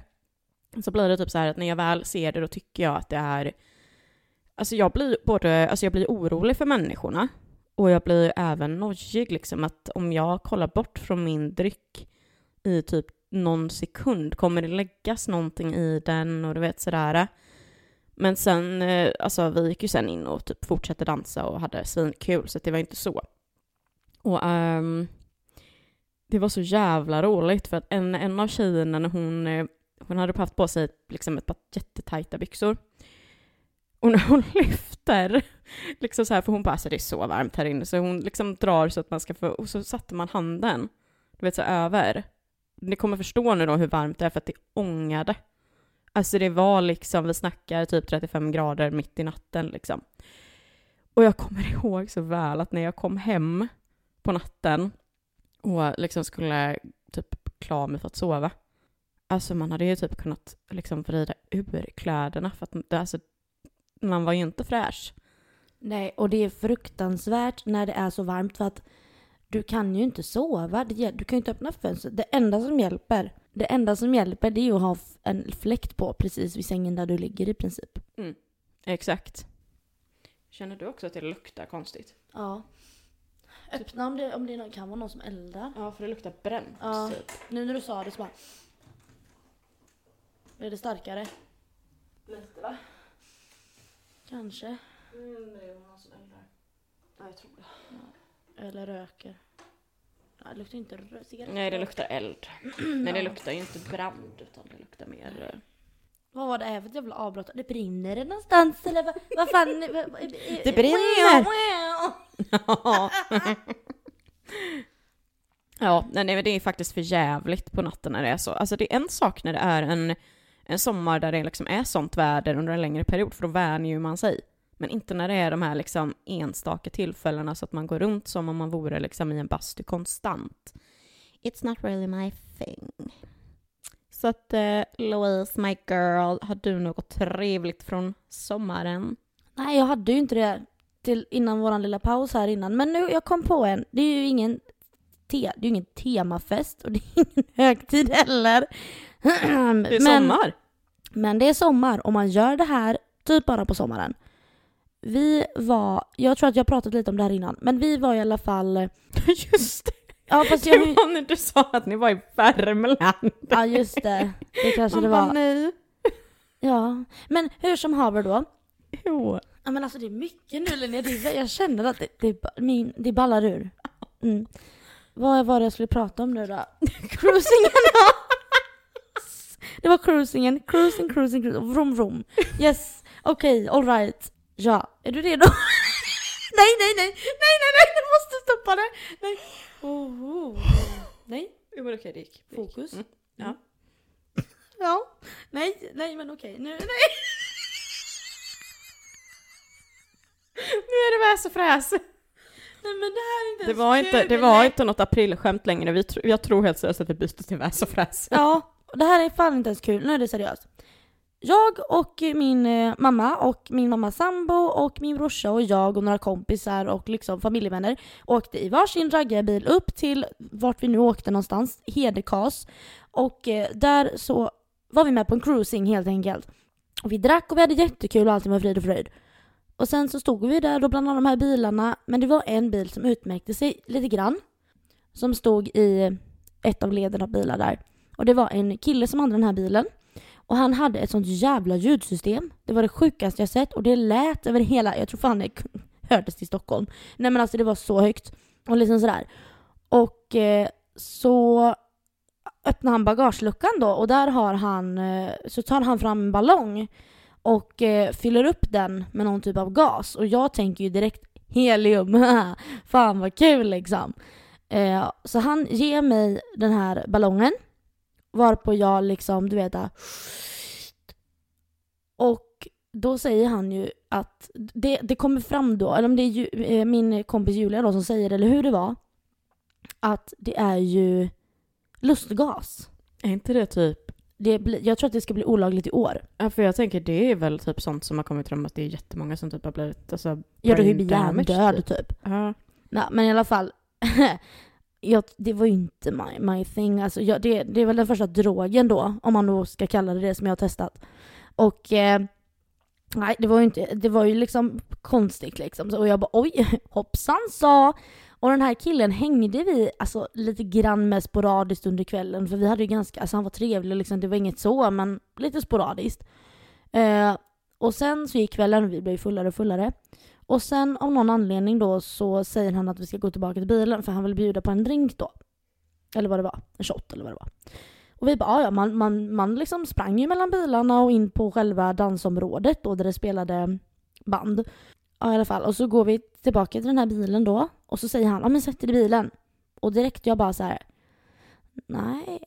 så blir det typ så här att när jag väl ser det då tycker jag att det är... Alltså jag blir både, alltså jag blir orolig för människorna och jag blir även nojig liksom att om jag kollar bort från min dryck i typ någon sekund, kommer det läggas någonting i den och du vet sådär. Men sen, eh, alltså vi gick ju sen in och typ fortsatte dansa och hade svinkul så det var inte så. Och um, det var så jävla roligt för att en, en av tjejerna när hon, eh, hon hade haft på sig liksom ett par jättetajta byxor. Och när hon lyfter, liksom så här, för hon bara alltså det är så varmt här inne, så hon liksom drar så att man ska få, och så satte man handen, du vet så över. Ni kommer förstå nu då hur varmt det är för att det ångade. Alltså det var liksom, vi snackar typ 35 grader mitt i natten liksom. Och jag kommer ihåg så väl att när jag kom hem på natten och liksom skulle typ klara mig för att sova. Alltså man hade ju typ kunnat liksom vrida ur kläderna för att alltså, man var ju inte fräsch. Nej, och det är fruktansvärt när det är så varmt för att du kan ju inte sova. Du kan ju inte öppna fönstret. Det enda som hjälper, det enda som hjälper det är att ha en fläkt på precis vid sängen där du ligger i princip. Exakt. Känner du också att det luktar konstigt? Ja. Öppna om det, om det kan vara någon som eldar. Ja, för det luktar bränt Ja. typ. Nu när du sa det så bara... Är det starkare? Lite va? Kanske. Mm, det är någon som eldar. Ja, jag tror det. Eller röker. Ja, det luktar inte rö- cigarett. Nej, det luktar eld. Men det luktar ju inte brand, utan det luktar mer... eh, Vad var det här för ett jävla avbrott? Det brinner det någonstans eller vad, vad fan? vad- vad- Det brinner! Ja, nej, nej, men det är faktiskt för jävligt på natten när det är så. Alltså det är en sak när det är en, en sommar där det liksom är sånt väder under en längre period, för då vänjer ju man sig. Men inte när det är de här liksom enstaka tillfällena så att man går runt som om man vore liksom i en bastu konstant. It's not really my thing. Så att eh, Louise, my girl, har du något trevligt från sommaren? Nej, jag hade ju inte det till innan våran lilla paus här innan. Men nu, jag kom på en. Det är ju ingen, te, det är ju ingen temafest och det är ingen högtid heller. Det är men, sommar! Men det är sommar och man gör det här typ bara på sommaren. Vi var, jag tror att jag pratat lite om det här innan, men vi var i alla fall... Just det! Ja fast Det jag... var när du sa att ni var i Värmland. Ja just det, det kanske det Man bara, var. nej. Ja, men hur som haver då. Jo. Ja men alltså det är mycket nu Linnea, det jag känner att det, det, är- min, det ballar ur. Mm. Vad var det jag skulle prata om nu då? Cruisingen Det var cruisingen, cruising, cruising, cruising, vroom vroom. Yes, okej, okay, alright. Ja, är du redo? nej, nej, nej, nej, nej, nej, du måste stoppa det! Nej. Oh, oh. Nej, Jo men okej, det gick. Fokus. Mm. Ja. Mm. Ja, nej, nej men okej, nu, nej. Nu är det väs och fräs. Nej men det här är inte Det var inte, kul, det var nej. inte något aprilskämt längre. Vi, tro- jag tror helt seriöst att vi bytte till väs och fräs. Ja, det här är fan inte ens kul. Nu är det seriöst. Jag och min eh, mamma och min mammas sambo och min brorsa och jag och några kompisar och liksom familjevänner åkte i varsin raggarbil upp till vart vi nu åkte någonstans, Hedekas. Och eh, där så var vi med på en cruising helt enkelt. Och vi drack och vi hade jättekul och allting var frid och fröjd. Och sen så stod vi där då bland alla de här bilarna, men det var en bil som utmärkte sig lite grann. Som stod i ett av leden av bilar där. Och det var en kille som hade den här bilen. Och han hade ett sånt jävla ljudsystem. Det var det sjukaste jag sett och det lät över hela, jag tror fan det hördes till Stockholm. Nej men alltså det var så högt. Och liksom sådär. Och eh, så öppnar han bagageluckan då och där har han, eh, så tar han fram en ballong. och eh, fyller upp den med någon typ av gas. Och jag tänker ju direkt helium, fan vad kul liksom. Eh, så han ger mig den här ballongen varpå jag liksom, du vet, där, och då säger han ju att det, det kommer fram då, eller om det är ju, eh, min kompis Julia då som säger, eller hur det var, att det är ju lustgas. Är inte det typ... Det blir, jag tror att det ska bli olagligt i år. Ja, för jag tänker det är väl typ sånt som har kommit fram att det är jättemånga som typ har blivit alltså, Ja, du blir damage, hjärndöd typ. Ja. Nej, men i alla fall. jag, det var ju inte my, my thing. Alltså, jag, det, det är väl den första drogen då, om man då ska kalla det det, som jag har testat. Och eh, nej, det var ju inte, det var ju liksom konstigt liksom. Så, och jag bara oj, hoppsan sa. Och den här killen hängde vi alltså, lite grann med sporadiskt under kvällen. För vi hade ju ganska, alltså han var trevlig liksom, det var inget så, men lite sporadiskt. Eh, och sen så gick kvällen och vi blev fullare och fullare. Och sen av någon anledning då så säger han att vi ska gå tillbaka till bilen för han vill bjuda på en drink då. Eller vad det var, en shot eller vad det var. Och vi bara, ja man, man, man liksom sprang ju mellan bilarna och in på själva dansområdet då där det spelade band. Ja i alla fall, och så går vi tillbaka till den här bilen då och så säger han, ja men sätt dig i bilen. Och direkt jag bara så här. nej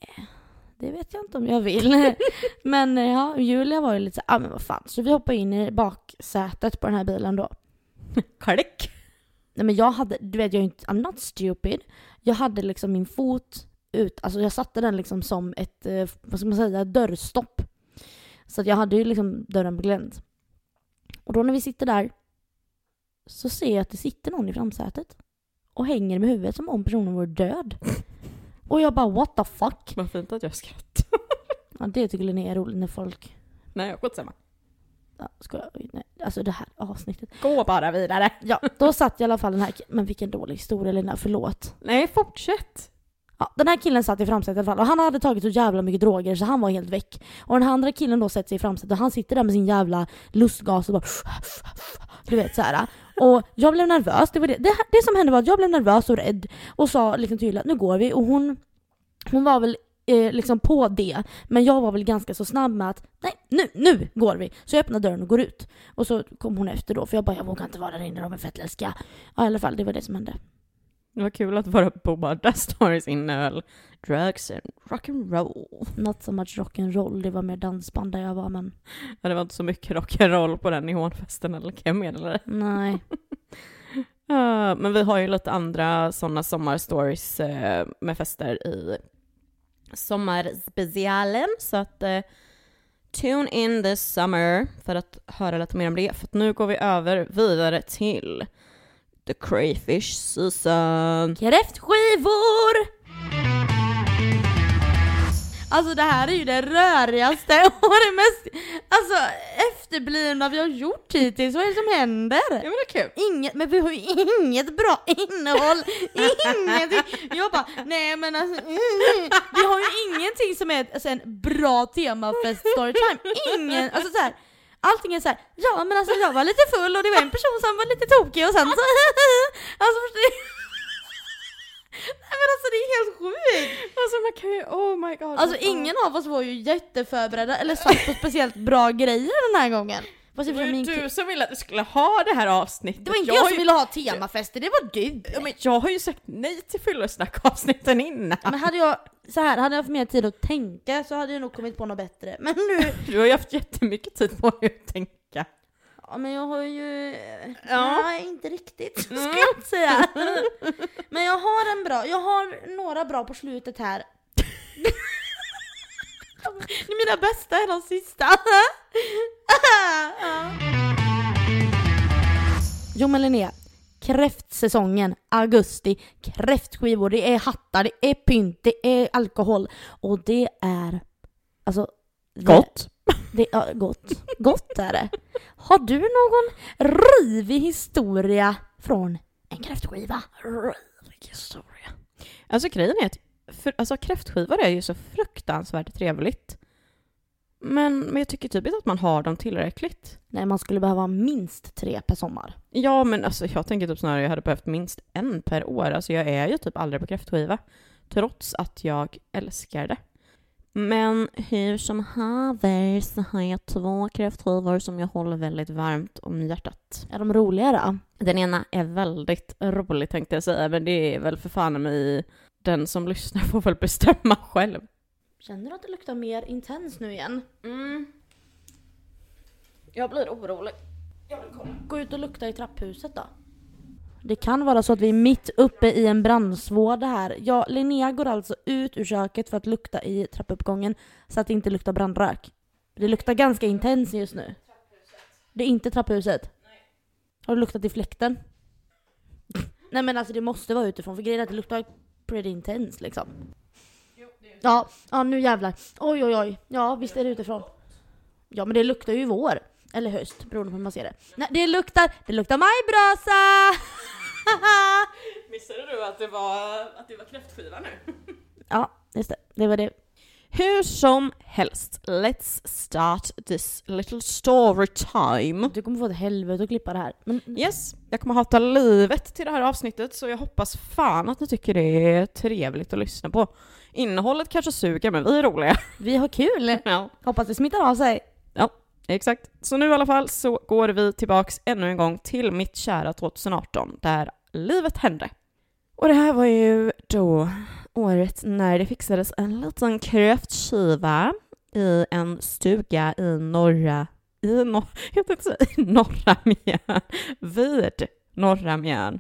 det vet jag inte om jag vill. men eh, ja, Julia var ju lite så ja men vad fan. Så vi hoppar in i baksätet på den här bilen då. Klick! Nej men jag hade, du vet jag är inte, I'm not stupid. Jag hade liksom min fot ut, alltså jag satte den liksom som ett, eh, vad ska man säga, dörrstopp. Så att jag hade ju liksom dörren på glänt. Och då när vi sitter där så ser jag att det sitter någon i framsätet och hänger med huvudet som om personen vore död. Och jag bara what the fuck? Vad fint att jag skrattar. Ja, det tycker Linnea är roligt när folk, Nej, skitsamma. ja, ska jag, nej, alltså det här avsnittet. Gå bara vidare. Ja, då satt i alla fall den här, men vilken dålig historia Lina, förlåt. Nej, fortsätt. Ja, den här killen satt i framsätet i alla fall och han hade tagit så jävla mycket droger så han var helt väck. Och den här andra killen då sätter sig i framsätet och han sitter där med sin jävla lustgas och bara Du vet såhär. Och jag blev nervös, det var det. Det, det som hände var att jag blev nervös och rädd och sa liksom tydligt att nu går vi och hon hon var väl eh, liksom på det, men jag var väl ganska så snabb med att nej, nu, nu går vi! Så jag öppnade dörren och går ut. Och så kom hon efter då, för jag bara jag vågar inte vara där inne, de är fett läskiga. Ja i alla fall, det var det som hände. Det var kul att våra båda stories innehöll drugs and rock'n'roll. Not so much rock'n'roll, det var mer dansband där jag var men Ja, det var inte så mycket rock'n'roll på den neonfesten, eller kan jag meddela nej. Ja, men vi har ju lite andra sådana sommarstories eh, med fester i sommarspecialen, så att eh, tune in this summer för att höra lite mer om det, för att nu går vi över vidare till the crayfish season. Kräftskivor! Alltså det här är ju det rörigaste och det mest alltså, efterblivna vi har gjort hittills. Vad är det som händer? Ja men det är kul. Inget, men vi har ju inget bra innehåll, ingenting. Jag bara, nej men alltså, mm, vi har ju ingenting som är alltså, en bra temafest storytime. Ingen, alltså så här, allting är så här, ja men alltså jag var lite full och det var en person som var lite tokig och sen så, alltså förstår Nej men alltså det är helt sjukt! Alltså man kan ju, oh my god. Alltså ingen av oss var ju jätteförberedda eller satt på speciellt bra grejer den här gången. Fast Det var ju du som ville att vi skulle ha det här avsnittet. det var inte jag jag som ju- ville ha temafester, det var du! Ja, men jag har ju sagt nej till fyllesnack-avsnitten innan. Men hade jag, så här, hade jag haft mer tid att tänka så hade jag nog kommit på något bättre. Men nu, Du har ju haft jättemycket tid på dig att tänka. Ja men jag har ju, Ja. nej inte riktigt ska Mm. jag säga. Men jag har en bra, jag har några bra på slutet här. Mina bästa är de sista. Ja. Jo men Linnea, kräftsäsongen, augusti, kräftskivor, det är hattar, det är pynt, det är alkohol och det är alltså Gott. Det, ja, gott. Gott är det. Har du någon rivig historia från en kräftskiva? Rivig historia. Alltså grejen är att för, alltså, kräftskivor är ju så fruktansvärt trevligt. Men, men jag tycker typ inte att man har dem tillräckligt. Nej, man skulle behöva minst tre per sommar. Ja, men alltså jag tänker typ snarare jag hade behövt minst en per år. Alltså jag är ju typ aldrig på kräftskiva. Trots att jag älskar det. Men hur som haver så har jag två kräftskivor som jag håller väldigt varmt om hjärtat. Är de roliga då? Den ena är väldigt rolig tänkte jag säga, men det är väl för fan med den som lyssnar får väl bestämma själv. Känner du att det luktar mer intens nu igen? Mm. Jag blir orolig. Gå ut och lukta i trapphuset då. Det kan vara så att vi är mitt uppe i en brandsvård här. Ja, Linnea går alltså ut ur köket för att lukta i trappuppgången så att det inte luktar brandrök. Det luktar ganska intens just nu. Det är inte trapphuset? Har du luktat i fläkten? Nej men alltså det måste vara utifrån för grejen är att det luktar pretty intense liksom. Ja, ja nu jävlar. Oj oj oj. Ja visst är det utifrån. Ja men det luktar ju vår. Eller höst, beroende på hur man ser det. Nej, det luktar, det luktar majbrasa! Missade du att det var, att det var kräftskiva nu? ja, just det. Det var det. Hur som helst, let's start this little story time. Du kommer få ett helvete att klippa det här. Men Yes, jag kommer hata livet till det här avsnittet så jag hoppas fan att ni tycker det är trevligt att lyssna på. Innehållet kanske suger men vi är roliga. vi har kul! Ja. Hoppas det smittar av sig. Exakt. Så nu i alla fall så går vi tillbaks ännu en gång till mitt kära 2018 där livet hände. Och det här var ju då året när det fixades en liten kräftskiva i en stuga i norra, i no, jag tänkte säga i norra Mjön, vid norra Mjön.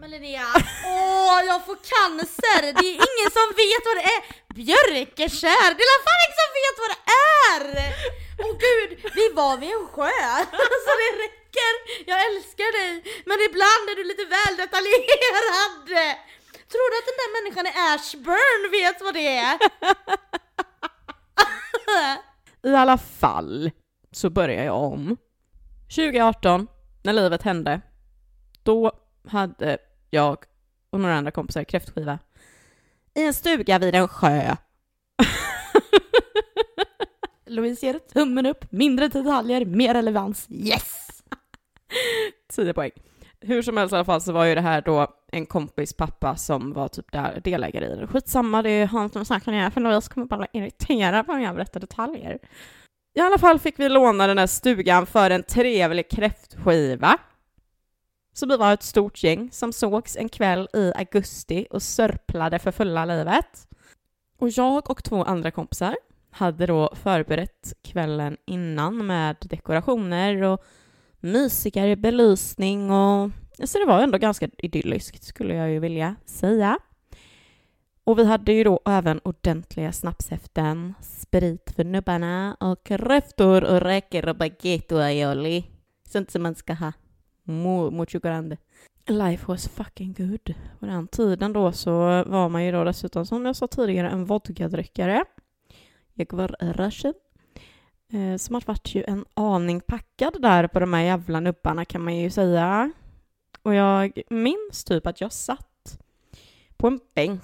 Men Linnea, åh jag får cancer! Det är ingen som vet vad det är! Björkekär, det är fan ingen som vet vad det är! Åh gud, vi var vid en sjö, så det räcker! Jag älskar dig, men ibland är du lite väl detaljerad! Tror du att den där människan i Ashburn vet vad det är? I alla fall så börjar jag om. 2018, när livet hände, då hade jag och några andra kompisar kräftskiva i en stuga vid en sjö. Louise ger tummen upp, mindre detaljer, mer relevans. Yes! 10 poäng. Hur som helst i alla fall så var ju det här då en kompis pappa som var typ där delägare i det. Skitsamma, det är han som snackar ner för Louise kommer bara irritera irriterad på när jag berättar detaljer. I alla fall fick vi låna den här stugan för en trevlig kräftskiva. Så vi var ett stort gäng som sågs en kväll i augusti och sörplade för fulla livet. Och jag och två andra kompisar hade då förberett kvällen innan med dekorationer och mysigare belysning och så det var ändå ganska idylliskt skulle jag ju vilja säga. Och vi hade ju då även ordentliga snapshäften, sprit för nubbarna och kräftor och räkor och baguette och aioli. Sånt som man ska ha. Mu- Mucho grande. Life was fucking good. På den tiden då så var man ju då dessutom, som jag sa tidigare, en vodkadryckare. Jag var russian. Eh, Så man vart ju en aning packad där på de här jävla nubbarna kan man ju säga. Och jag minns typ att jag satt på en bänk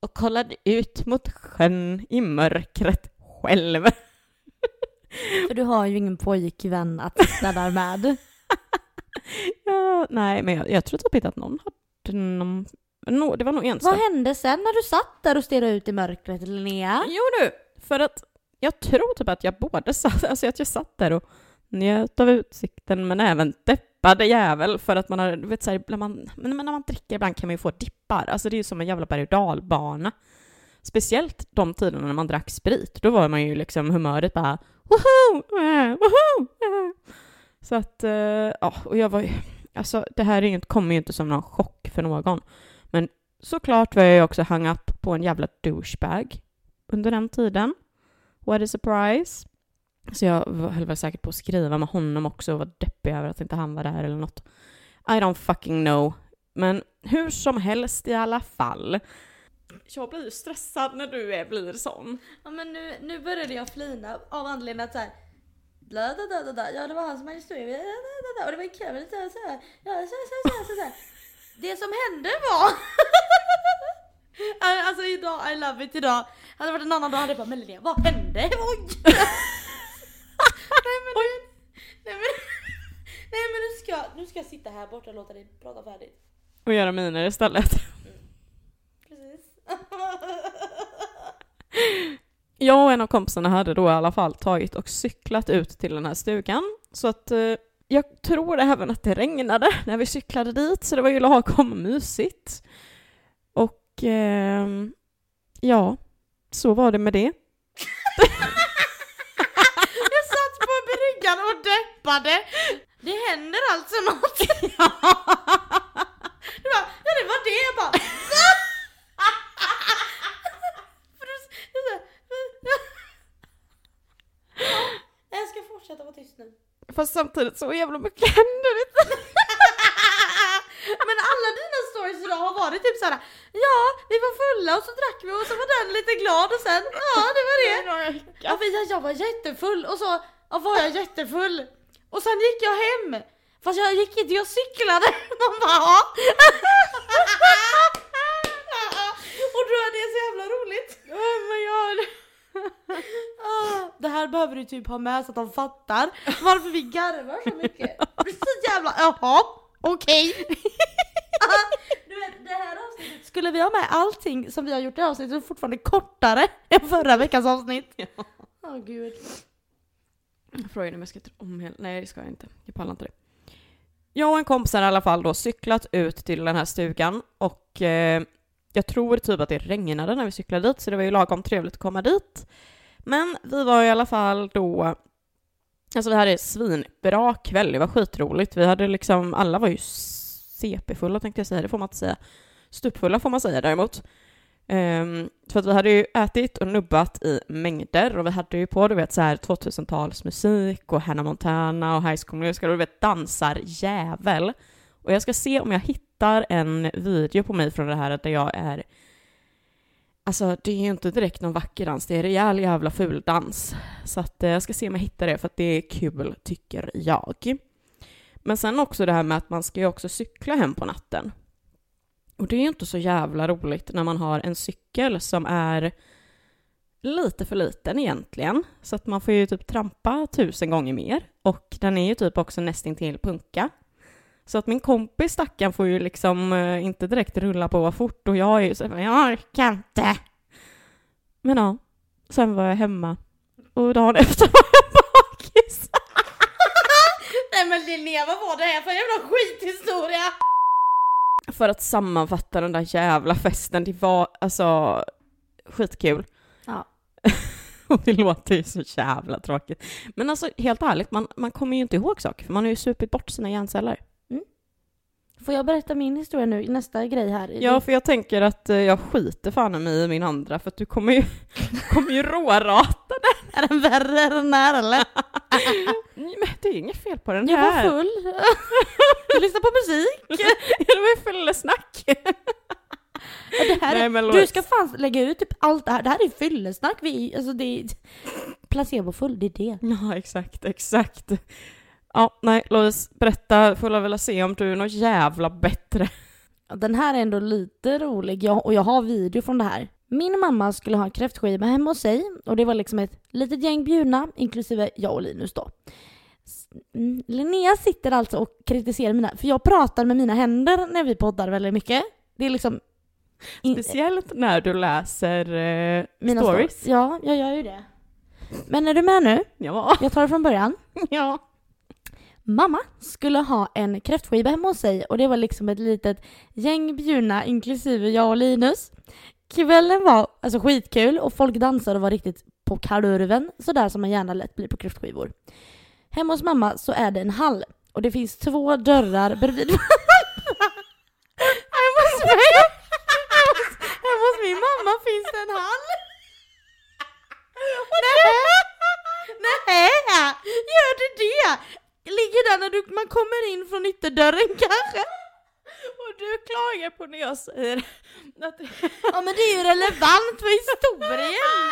och kollade ut mot sjön i mörkret själv. För du har ju ingen pojkvän att sitta där med. Ja, nej, men jag, jag tror typ inte att någon hade någon... No, det var nog Vad enstaka. hände sen när du satt där och stirrade ut i mörkret Linnea? Jo du, för att jag tror typ att jag både satt, alltså att jag satt där och njöt av utsikten men även deppade jävel för att man har, du vet så här, när man, men när man dricker ibland kan man ju få dippar, alltså det är ju som en jävla berg och dalbana. Speciellt de tiderna när man drack sprit, då var man ju liksom humöret bara woho, woho, eh. Så att, eh, ja, och jag var ju, alltså det här är ju, inte- kommer ju inte som någon chock för någon. Men såklart var jag ju också hang-up på en jävla douchebag under den tiden. What a surprise. Så jag höll väl säkert på att skriva med honom också och var deppig över att inte han var där eller något. I don't fucking know. Men hur som helst i alla fall. Jag blir ju stressad när du är, blir sån. Ja men nu, nu började jag flina av anledningen att såhär Bla, da, da, da, da. Ja det var han som hade historia, och det var en kille så här, så här. Ja, så, så, så, så, så, här. Det som hände var Alltså idag, I love it idag. Hade det varit en annan dag hade jag bara men Linnea, vad hände? Oj! nej men, nu, nej men, nej men nu ska, nu ska jag sitta här borta och låta dig prata färdigt. Och göra miner istället. Precis. Jag och en av kompisarna hade då i alla fall tagit och cyklat ut till den här stugan. Så att eh, jag tror även att det regnade när vi cyklade dit, så det var ju lagom mysigt. Och ehm, ja, så var det med det. Jag satt på bryggan och deppade. Det händer alltså något bara, ja det var det. Jag bara... För du- du så här- Ja, Jag ska fortsätta vara tyst nu. Så jävla mycket hände det inte. Men alla dina stories idag har varit typ såhär, ja vi var fulla och så drack vi och så var den lite glad och sen, ja det var det. Ja, för jag, jag var jättefull och så ja, var jag jättefull. Och sen gick jag hem. Fast jag gick inte, jag cyklade. Man bara ja. Och då är det så jävla roligt. Oh my god. Ah, Det här behöver du typ ha med så att de fattar varför vi garvar så mycket. Det är så jävla, jaha, okej. Du vet, det här avsnittet, skulle vi ha med allting som vi har gjort i avsnittet är fortfarande kortare än förra veckans avsnitt. Åh gud. Jag frågade om jag ska om hela... Nej, det ska jag inte. Jag pallar inte det. Jag och en kompis har i alla fall då cyklat ut till den här stugan och eh, jag tror typ att det regnade när vi cyklade dit, så det var ju lagom trevligt att komma dit. Men vi var i alla fall då... Alltså vi hade en svinbra kväll, det var skitroligt. Vi hade liksom, alla var ju CP-fulla tänkte jag säga, det får man inte säga. Stupfulla får man säga däremot. Ehm, um, för att vi hade ju ätit och nubbat i mängder och vi hade ju på du vet så här 2000-talsmusik och Hannah Montana och High School Musical och du vet dansarjävel. Och jag ska se om jag hittar en video på mig från det här där jag är Alltså det är ju inte direkt någon vacker dans, det är rejäl jävla ful dans. Så att eh, jag ska se om jag hittar det för att det är kul, tycker jag. Men sen också det här med att man ska ju också cykla hem på natten. Och det är ju inte så jävla roligt när man har en cykel som är lite för liten egentligen. Så att man får ju typ trampa tusen gånger mer. Och den är ju typ också nästintill punka. Så att min kompis stackaren får ju liksom eh, inte direkt rulla på fort och jag är ju så här, jag orkar inte. Men ja, sen var jag hemma. Och dagen efter var jag bakis. Nej men Linnea vad var det här för jävla skithistoria? För att sammanfatta den där jävla festen, det var alltså skitkul. Ja. Och det låter ju så jävla tråkigt. Men alltså helt ärligt, man, man kommer ju inte ihåg saker för man har ju supit bort sina hjärnceller. Får jag berätta min historia nu, nästa grej här? Ja, för jag tänker att eh, jag skiter fan mig i min andra för att du kommer ju, kommer ju rårata den. Är den värre än den här eller? Men det är inget fel på den Jag var här. full. Du lyssnar på musik. det var ju fyllesnack. Ja, Det här, Nej, men du ska fan lägga ut typ allt det här. Det här är fyllesnack. Vi, alltså det är placebofull, det är det. Ja, exakt, exakt. Ja, nej, Louise, berätta, får jag vilja se om du är något jävla bättre. Den här är ändå lite rolig jag, och jag har video från det här. Min mamma skulle ha kräftskiva hemma hos sig och det var liksom ett litet gäng bjudna, inklusive jag och Linus då. Mm, Linnea sitter alltså och kritiserar mina, för jag pratar med mina händer när vi poddar väldigt mycket. Det är liksom... in- Speciellt när du läser eh, mina stories. Ja, jag gör ju det. Men är du med nu? Ja. Jag tar det från början. ja. Mamma skulle ha en kräftskiva hemma hos sig och det var liksom ett litet gäng bjudna inklusive jag och Linus. Kvällen var alltså skitkul och folk dansade och var riktigt på kalurven sådär som man gärna lätt blir på kräftskivor. Hemma hos mamma så är det en hall och det finns två dörrar bredvid Hemma hos mig, hemma hos, min mamma finns det en hall. Nej, nej, gör det det? Ligger där när du, man kommer in från ytterdörren kanske? Och du klagar på när jag säger att Ja men det är ju relevant för historien!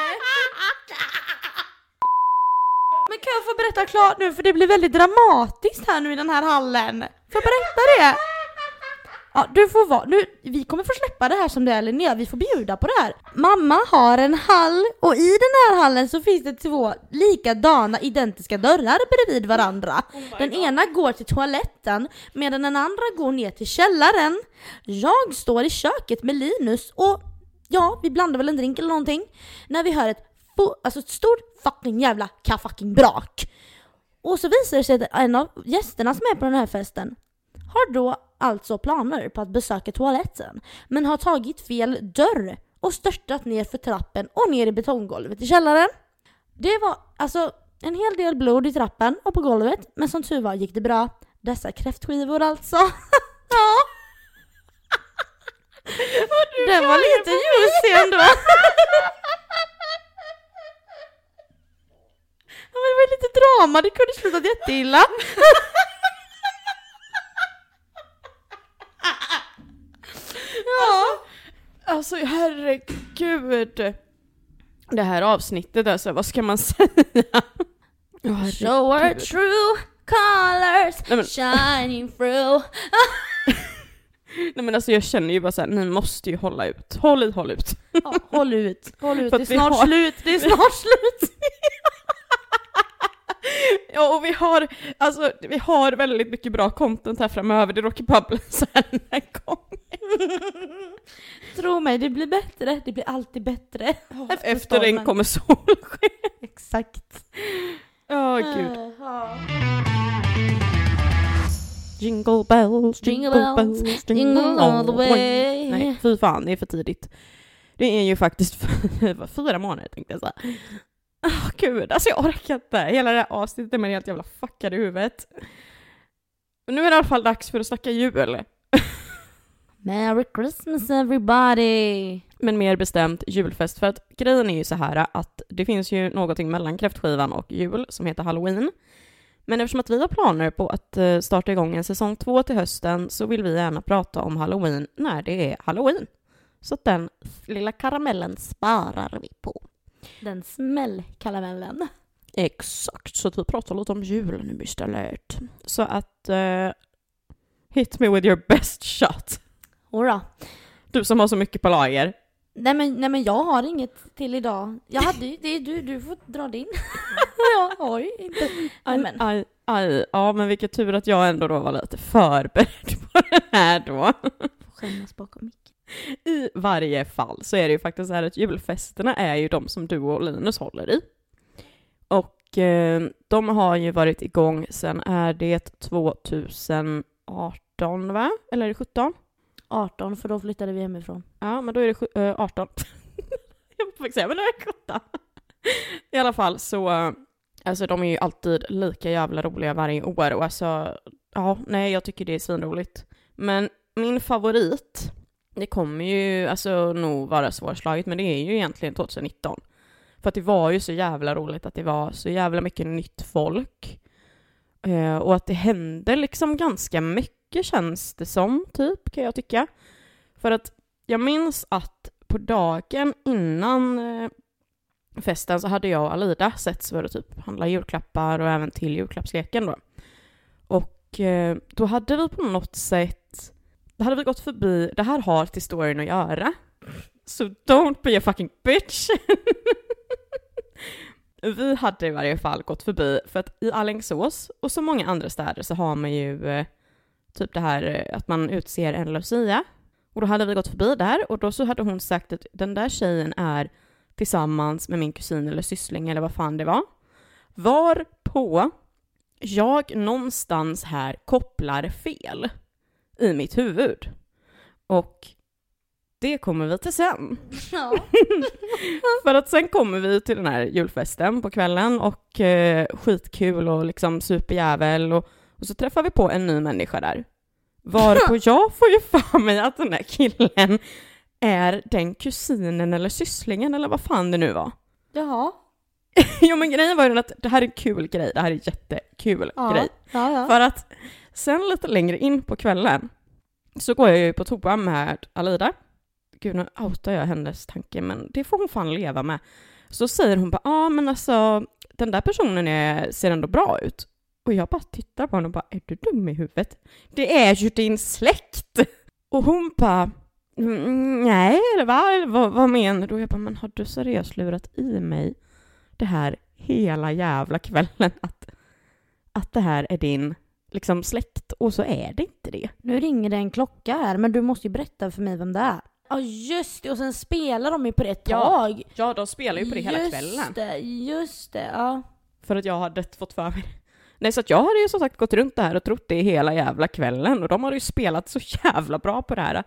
Men kan jag få berätta klart nu för det blir väldigt dramatiskt här nu i den här hallen. Får jag berätta det? Ja, du får vara, nu, vi kommer få släppa det här som det är Linnea, vi får bjuda på det här. Mamma har en hall och i den här hallen så finns det två likadana identiska dörrar bredvid varandra. Den ena går till toaletten medan den andra går ner till källaren. Jag står i köket med Linus och ja, vi blandar väl en drink eller någonting när vi hör ett alltså ett stort fucking jävla ka fucking brak. Och så visar det sig att en av gästerna som är på den här festen har då alltså planer på att besöka toaletten men har tagit fel dörr och störtat ner för trappen och ner i betonggolvet i källaren. Det var alltså en hel del blod i trappen och på golvet men som tur var gick det bra. Dessa kräftskivor alltså. ja. Den var lite juicy ändå. Ja, men det var lite drama, det kunde slutat jätteilla. ja. Alltså herregud. Det här avsnittet alltså, vad ska man säga? Åh, Show our true colors Nej, men- shining through. Nej men alltså jag känner ju bara såhär, ni måste ju hålla ut. Håll ut, håll ut. Ja, håll ut, håll ut. Det är snart har- slut, det är snart slut. Ja och vi har, alltså vi har väldigt mycket bra content här framöver, det råkar bara bli så här den här gången. Tro mig, det blir bättre. Det blir alltid bättre. Efter Efter regn kommer solsken. Exakt. Ja gud. Eh. Jingle bells, Jingle bells, jingle all the way. Nej, fy fan, det är för tidigt. Det är ju faktiskt fyra månader tänkte jag säga. Åh gud, alltså jag orkar inte. Hela det här avsnittet är man helt jävla fuckad i huvudet. Men nu är det i alla fall dags för att snacka jul. Merry Christmas everybody! Men mer bestämt julfest, för att grejen är ju så här att det finns ju någonting mellan kräftskivan och jul som heter halloween. Men eftersom att vi har planer på att eh, starta igång en säsong två till hösten så vill vi gärna prata om halloween när det är halloween. Så den lilla karamellen sparar vi på. Den smällkaramellen. Exakt, så att vi pratar lite om jul nu istället. Så att eh, hit me with your best shot. Jodå. Du som har så mycket på lager. Nej men, nej men jag har inget till idag. Jag hade ju, det är du, du får dra din. jag har ju inte. Nej Aj, men. aj, aj. Ja, men vilken tur att jag ändå då var lite förberedd på det här då. Skämmas bakom micken. I varje fall så är det ju faktiskt så här att julfesterna är ju de som du och Linus håller i. Och eh, de har ju varit igång sen är det 2018 va? Eller är det 17? 18 för då flyttade vi hemifrån. Ja, men då är det eh, 18. jag väg att säga, men då är det 17. I alla fall så, eh, alltså de är ju alltid lika jävla roliga varje år och alltså, ja, nej, jag tycker det är svinroligt. Men min favorit, det kommer ju alltså nog vara svårslaget, men det är ju egentligen 2019. För att det var ju så jävla roligt att det var så jävla mycket nytt folk. Eh, och att det hände liksom ganska mycket känns det som, typ, kan jag tycka. För att jag minns att på dagen innan eh, festen så hade jag och Alida setts för att typ handla julklappar och även till julklappsleken då. Och eh, då hade vi på något sätt, då hade vi gått förbi, det här har till storyn att göra. so don't be a fucking bitch. vi hade i varje fall gått förbi, för att i Alingsås och så många andra städer så har man ju eh, typ det här eh, att man utser en lucia. Och då hade vi gått förbi där och då så hade hon sagt att den där tjejen är tillsammans med min kusin eller syssling eller vad fan det var. Var på jag någonstans här kopplar fel i mitt huvud. Och det kommer vi till sen. Ja. För att sen kommer vi till den här julfesten på kvällen och eh, skitkul och liksom superjävel och, och så träffar vi på en ny människa där. Varpå jag får ju för mig att den här killen är den kusinen eller sysslingen eller vad fan det nu var. Jaha. jo men grejen var ju den att det här är en kul grej, det här är en jättekul Ja. grej. Ja, ja. För att sen lite längre in på kvällen så går jag ju på toa med Alida. Gud, nu outar jag hennes tanke, men det får hon fan leva med. Så säger hon bara, ja ah, men alltså den där personen är, ser ändå bra ut. Och jag bara tittar på henne och bara, är du dum i huvudet? Det är ju din släkt! Och hon bara, mm, nej, eller va? Vad, vad menar du? Och jag bara, men har du seriöst lurat i mig det här hela jävla kvällen att, att det här är din liksom släkt och så är det inte det. Nu ringer det en klocka här men du måste ju berätta för mig vem det är. Ja just det, och sen spelar de ju på det ett Ja, tag. Ja, de spelar ju på det hela just kvällen. det, just det. Ja. För att jag hade fått för mig Nej, så att jag hade ju som sagt gått runt det här och trott det hela jävla kvällen och de hade ju spelat så jävla bra på det här.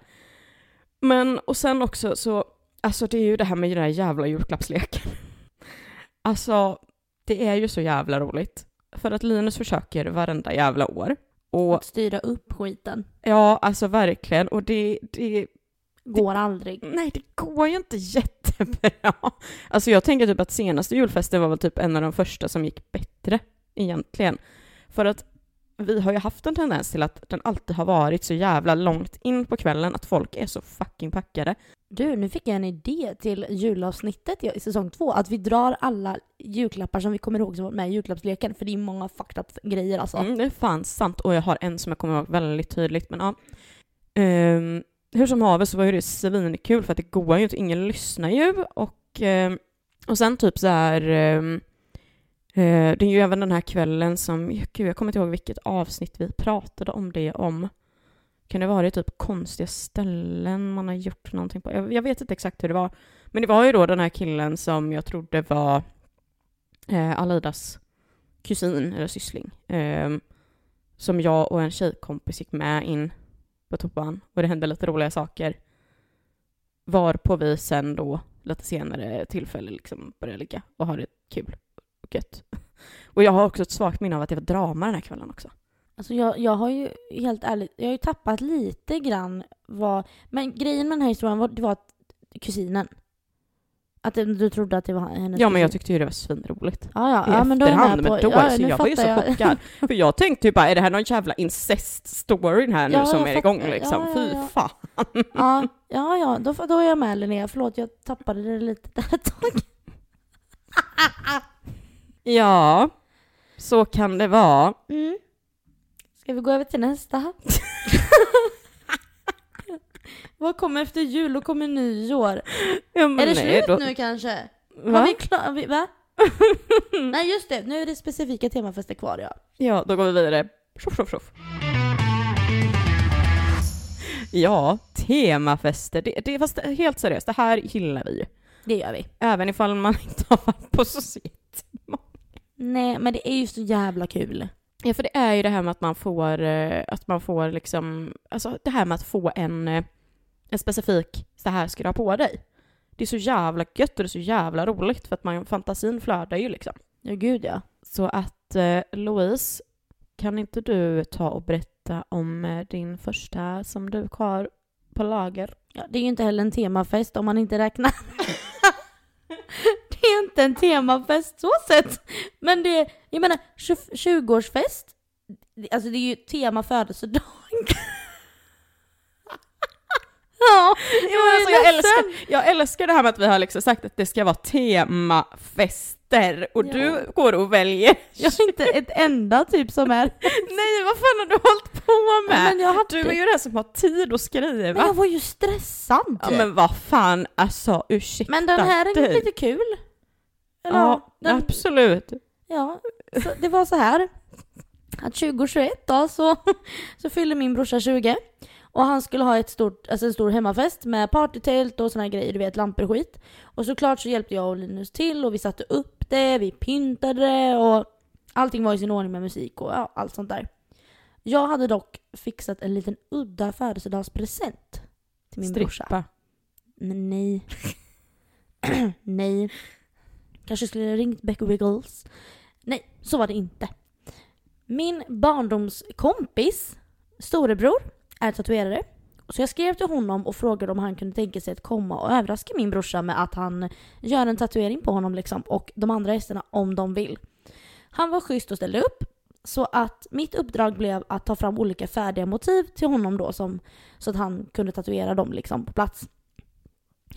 Men, och sen också så, alltså det är ju det här med den här jävla julklappsleken. Alltså, det är ju så jävla roligt. För att Linus försöker varenda jävla år. Och Att styra upp skiten. ja, alltså verkligen. Och det, det, Går aldrig. nej det går ju inte jättebra. Alltså jag tänker typ att senaste julfesten var väl typ en av de första som gick bättre egentligen. För att vi har ju haft en tendens till att den alltid har varit så jävla långt in på kvällen att folk är så fucking packade. Du, nu fick jag en idé till julavsnittet i säsong två. Att vi drar alla julklappar som vi kommer ihåg som var med i julklappsleken. För det är många fucked up grejer alltså. Mm, det är fan sant. Och jag har en som jag kommer ihåg väldigt tydligt. Men ja. Ehm, hur som haver så var ju det svinkul för att det går ju inte, ingen lyssnar ju. Och, ehm, och sen typ så här... eh, Eh, det är ju även den här kvällen som, gud jag kommer inte ihåg vilket avsnitt vi pratade om det om. Kan det vara typ konstiga ställen man har gjort någonting på? Jag, jag vet inte exakt hur det var. Men det var ju då den här killen som jag trodde var eh, Alidas kusin eller syssling. Eh, som jag och en tjejkompis gick med in på toan och det hände lite roliga saker. Varpå vi sen då lite senare tillfälle liksom började ligga och ha det kul gött. Och jag har också ett svagt minne av att det var drama den här kvällen också. Alltså jag, jag har ju helt ärligt, jag har ju tappat lite grann vad... Men grejen med den här historien var, det var att kusinen. Att du, du trodde att det var hennes Ja men jag tyckte ju det var svinroligt. Ja, ja, I ja men då är jag efterhand, med på... men då ja, så jag var ju så jag. chockad. För jag tänkte ju bara, är det här någon jävla incest-story här nu Ja, som är igång liksom? Ja, ja, Fy fan. Ja, ja, ja då, då är jag med Linnea. Förlåt, jag tappade det lite där ett tag. Ja, så kan det vara. Mm. Ska vi gå över till nästa? Vad kommer efter jul och kommer nyår? Ja, är det nej, slut då- nu kanske? Va? Har vi klar, va? Nej just det, nu är det specifika temafester kvar ja. Ja, då går vi vidare. Tjoff, tjoff, tjoff. Ja, temafester. Det, det, fast helt seriöst, det här gillar vi. Det gör vi. Även ifall man inte har varit på så. Nej men det är ju så jävla kul. Ja, för det är ju det här med att man får, eh, att man får liksom, alltså det här med att få en, eh, en specifik, så här ska du ha på dig. Det är så jävla gött och det är så jävla roligt för att man, fantasin flödar ju liksom. Ja gud ja. Så att eh, Louise, kan inte du ta och berätta om eh, din första som du har på lager? ja. Det är ju inte heller en temafest om man inte räknar. det är inte en temafest så sett. Men det är, jag menar 20 20-årsfest. Alltså det är ju tema födelsedag. ja, jag är alltså, jag, älskar, jag älskar det här med att vi har liksom sagt att det ska vara temafester och Ja. du går och väljer. Jag har inte ett enda typ som är... Nej, vad fan har du hållit på med? Hade, Du är ju den som har tid att skriva. men jag var ju stressad. Ja men vad fan, alltså ursäkta Men den här är dig. lite kul. Eller, Ja, den, absolut. ja det var så här. Att 2021 då så, så fyllde min brorsa 20. Och han skulle ha ett stort, alltså en stor hemmafest med partytält och såna här grejer, du vet lampor och skit. Och såklart så hjälpte jag och Linus till och vi satte upp det, vi pyntade det och allting var i sin ordning med musik och ja, allt sånt där. Jag hade dock fixat en liten udda födelsedagspresent till min brorsa. Strippa. Men nej. nej. Kanske skulle jag ringt Beck Wiggles. Nej, så var det inte. Min barndomskompis storebror är tatuerare. Så jag skrev till honom och frågade om han kunde tänka sig att komma och överraska min brorsa med att han gör en tatuering på honom liksom och de andra gästerna om de vill. Han var schysst och ställde upp. Så att mitt uppdrag blev att ta fram olika färdiga motiv till honom då som, så att han kunde tatuera dem liksom på plats.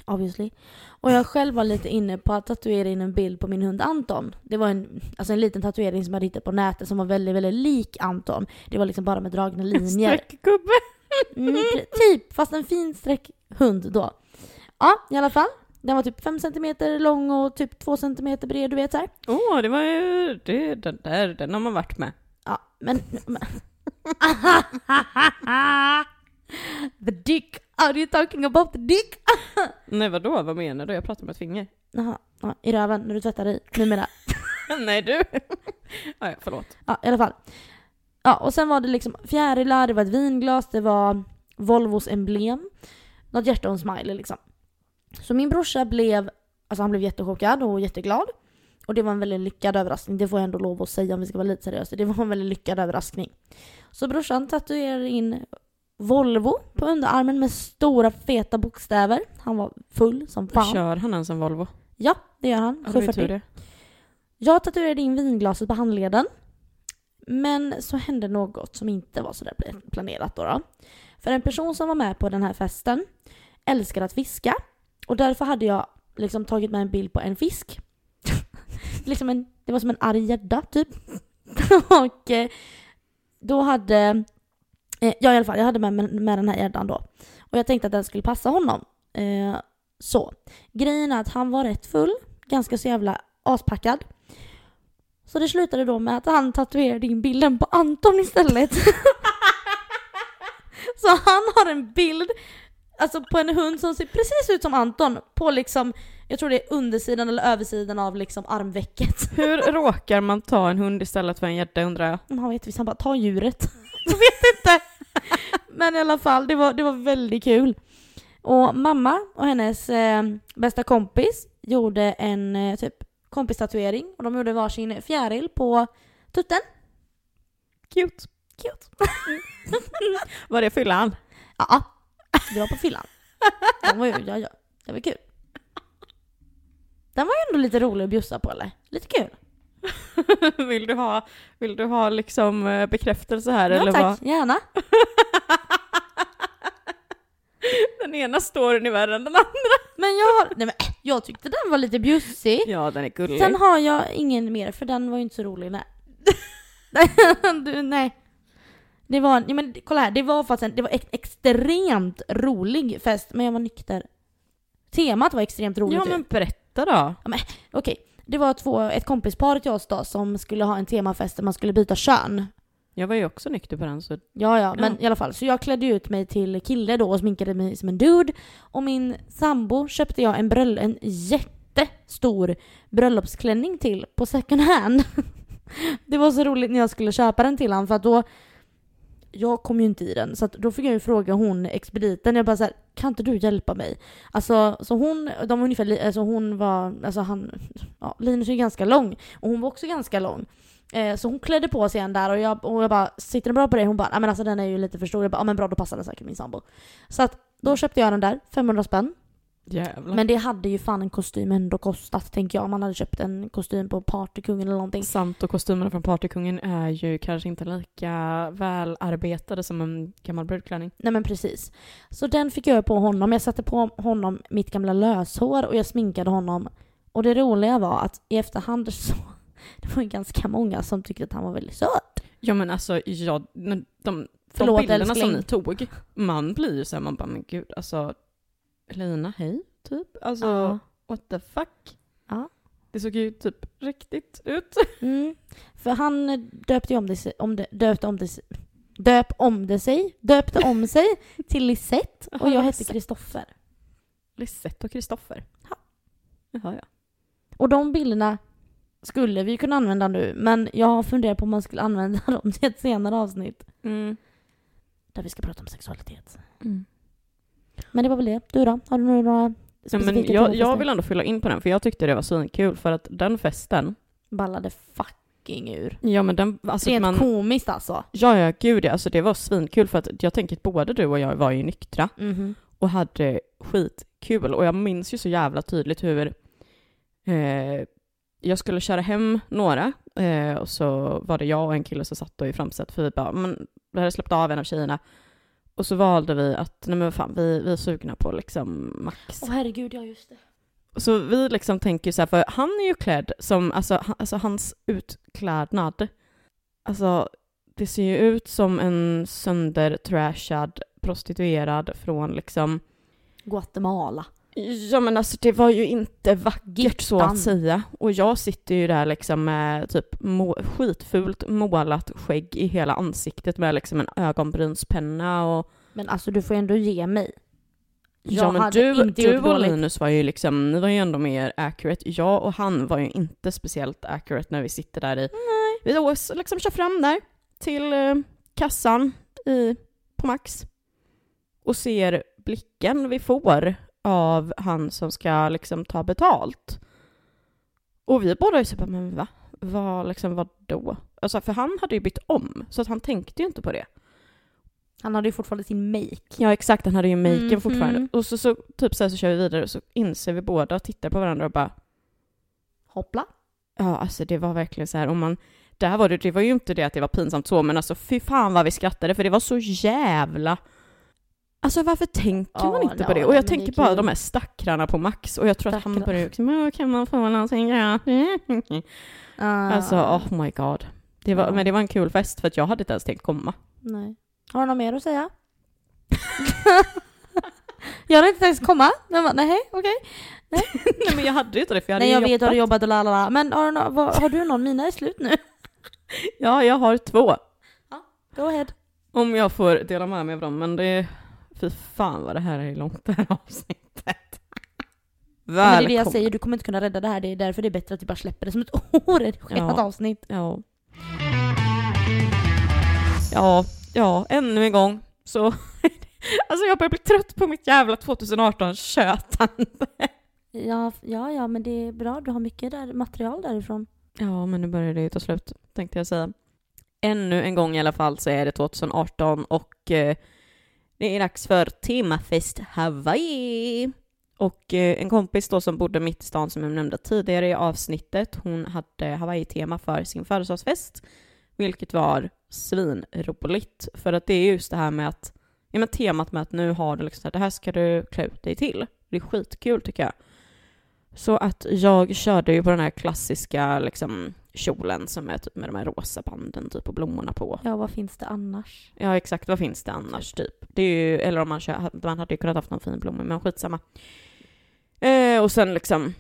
Obviously. Och jag själv var lite inne på att tatuera in en bild på min hund Anton. Det var en, alltså en liten tatuering som jag hittat på nätet som var väldigt, väldigt lik Anton. Det var liksom bara med dragna linjer. Streckgubbe. Mm, typ, fast en fin sträckhund då. Ja, i alla fall. Den var typ 5 cm lång och typ 2 cm bred, du vet så här. Åh, det var ju, det, den där, den har man varit med. Ja, men... men. The dick Are you talking about the dick? Nej vadå, vad menar du? Jag pratar med ett finger. Jaha, ja, i röven när du tvättar dig numera. Nej du. ja, förlåt. Ja, i alla fall. Ja, och sen var det liksom fjärilar, det var ett vinglas, det var Volvos emblem. Något hjärta och en smiley liksom. Så min brorsa blev, alltså han blev jättechockad och jätteglad. Och det var en väldigt lyckad överraskning, det får jag ändå lov att säga om vi ska vara lite seriösa. Det var en väldigt lyckad överraskning. Så brorsan tatuerade in Volvo på underarmen med stora feta bokstäver. Han var full som fan. Kör han ens en Volvo? Ja, det gör han. Ja, det var ju 740. tur det. Jag tatuerade in vinglaset på handleden. Men så hände något som inte var sådär planerat då, då. För en person som var med på den här festen älskar att fiska. Och därför hade jag liksom tagit med en bild på en fisk. liksom en, det var som en arg gädda typ. och eh, då hade, eh, ja i alla fall, jag hade med, med, med den här gäddan då. Och jag tänkte att den skulle passa honom. Eh, så. Grejen är att han var rätt full, ganska så jävla aspackad. Så det slutade då med att han tatuerade in bilden på Anton istället. så han har en bild, alltså på en hund som ser precis ut som Anton på liksom, jag tror det är undersidan eller översidan av liksom armvecket. Hur råkar man ta en hund istället för en gädda undrar jag? Man vet visst, han bara ta djuret. jag vet inte. Men i alla fall, det var, det var väldigt kul. Och mamma och hennes eh, bästa kompis gjorde en eh, typ kompistatuering och de gjorde varsin fjäril på tutten. Cute. Cute. Var det fyllan? Ja, det var på fyllan. Den var ju, ja, ja, det var kul. Den var ju ändå lite rolig att bjussa på eller? Lite kul. vill, du ha, vill du ha liksom eh, bekräftelse här Ja eller tack, vad? gärna. Den ena storyn är värre än den andra. Men jag, har, nej men, äh, jag tyckte den var lite bjussig. Ja, den är gullig. Sen har jag ingen mer för den var ju inte så rolig nej. du, nej. Det var, nej men kolla här, det var faktiskt en, det var en extremt rolig fest men jag var nykter. Temat var extremt roligt ja, men berätta då. Okej, det var två, ett kompispar till oss då som skulle ha en temafest där man skulle byta kön. Jag var ju också nykter på den så Ja, ja, men i alla fall. Så jag klädde ut mig till kille då och sminkade mig som en dude. Och min sambo köpte jag en, bröll- en jättestor bröllopsklänning till på second hand. det var så roligt när jag skulle köpa den till honom för att då jag kom ju inte i den, så att då fick jag ju fråga hon expediten, jag bara så här, kan inte du hjälpa mig? Alltså, så hon, de var ungefär, alltså hon var, alltså han, ja, Linus är ju ganska lång och hon var också ganska lång. Eh, så hon klädde på sig en där och jag, och jag bara, sitter den bra på dig? Hon bara, nej men alltså den är ju lite för stor. Jag bara, ja men bra då passar den säkert min sambo. Så att då köpte jag den där, 500 spänn jävlar. Men det hade ju fan en kostym ändå kostat tänker jag. Om man hade köpt en kostym på Partykungen eller någonting. Sant och kostymerna från Partykungen är ju kanske inte lika välarbetade som en gammal brudklänning. Nej men precis. Så den fick jag på honom. Jag satte på honom mitt gamla löshår och jag sminkade honom. Och det roliga var att i efterhand så det var ju ganska många som tyckte att han var väldigt söt. Ja men alltså, ja, när de, de Förlåt, bilderna älskling. som ni tog, man blir ju såhär, man bara men gud alltså, Lina hej, typ. Alltså, Ja. what the fuck? Ja. Det såg ju typ riktigt ut. Mm. För han döpte om det, sig- om det, döpte om det, sig- döp om det sig, döpte om sig till Lisette och jag hette. Kristoffer. Lisette och Kristoffer. Ja. Jaha ja. Och de bilderna skulle vi kunna använda nu, men jag har funderat på om man skulle använda dem till ett senare avsnitt. Mm. Där vi ska prata om sexualitet. Mm. Men det var väl det. Du då? Har du några Ja, specifika men jag, jag vill ändå fylla in på den, för jag tyckte det var svinkul, för att den festen, Ballade fucking ur. ja men den, alltså Rent man, komiskt alltså. ja ja gud ja, alltså det var svinkul för att jag tänker att både du och jag var ju nyktra Mhm. och hade skitkul och jag minns ju så jävla tydligt hur eh, jag skulle köra hem några eh, och så var det jag och en kille som satt då i framsätet för vi bara, men vi hade släppt av en av tjejerna och så valde vi att, nej men fan, vi, vi är sugna på liksom Max. Åh herregud, ja just det. Så vi liksom tänker så här, för han är ju klädd som, alltså, han, alltså hans utklädnad, alltså det ser ju ut som en söndertrashad prostituerad från liksom, Guatemala. Ja men alltså det var ju inte vackert så Gittan. att säga. Och jag sitter ju där liksom med typ må, skitfult målat skägg i hela ansiktet med liksom en ögonbrynspenna och Men alltså du får ändå ge mig. Ja Jag men hade du, du och. Linus var ju liksom, ni var ju ändå mer accurate. Jag och han var ju inte speciellt accurate när vi sitter där i, vi då liksom kör fram där till eh, kassan i, på Max och ser blicken vi får av han som ska liksom ta betalt. Och vi båda är så bara, men va? Vad liksom, vad då? Alltså för han hade ju bytt om, så att han tänkte ju inte på det. Han hade ju fortfarande sin make. Ja exakt, han hade ju maken Mhm. fortfarande. Och så, så typ så, här så kör vi vidare och så inser vi båda och tittar på varandra och bara Hoppla. Ja, alltså det var verkligen så här, om man, där var det, det var ju inte det att det var pinsamt så, men alltså fy fan vad vi skrattade för det var så jävla... Alltså varför tänker Ja, man inte ja, på det? nej, Och jag tänker bara de här stackrarna på Max och jag tror att han börjar liksom, "Åh, kan man få någonting gratis? Alltså, oh my god. Det var, Ja. Men det var en kul fest för att jag hade inte ens tänkt komma. Nej. Har du något mer att säga? jag hade inte ens komma. Jag bara, nej, okej. Nej men jag hade ju inte det för jag hade Nej, jag ju vet, du har jobbat. jobbat och lalala. Men har du, vad, har du någon? Mina är slut nu. Ja, jag har två. Go ahead. Om jag får dela med mig av dem, men det... Fy fan vad det här är långt det här avsnittet. Men det är det jag Välkommen. säger, du kommer inte kunna rädda det här. Det är därför det är bättre att du bara släpper det som ett oredigerat Ja. avsnitt. Ja. Ja, ja, ännu en gång så... alltså jag börjar bli trött på mitt jävla 2018-tjötande. Ja, ja, ja, men det är bra. Du har mycket där, material därifrån. Ja, men nu börjar det ju ta slut, tänkte jag säga. Ännu en gång i alla fall så är det 2018 och eh, det är dags för temafest Hawaii. Och eh, en kompis då som bodde mitt i stan som jag nämnde tidigare i avsnittet, hon hade Hawaii-tema för sin födelsedagsfest, vilket var svinroligt. För att det är just det här med att, ja men temat med att nu har du liksom det här ska du klä ut dig till. Det är skitkul tycker jag. Så att jag körde ju på den här klassiska liksom kjolen som är typ med de här rosa banden typ och blommorna på. Ja, vad finns det annars? Ja exakt, vad finns det annars typ? Det är ju, eller om man kör, man hade ju kunnat haft någon fin blomma men skitsamma. Eh, och sen liksom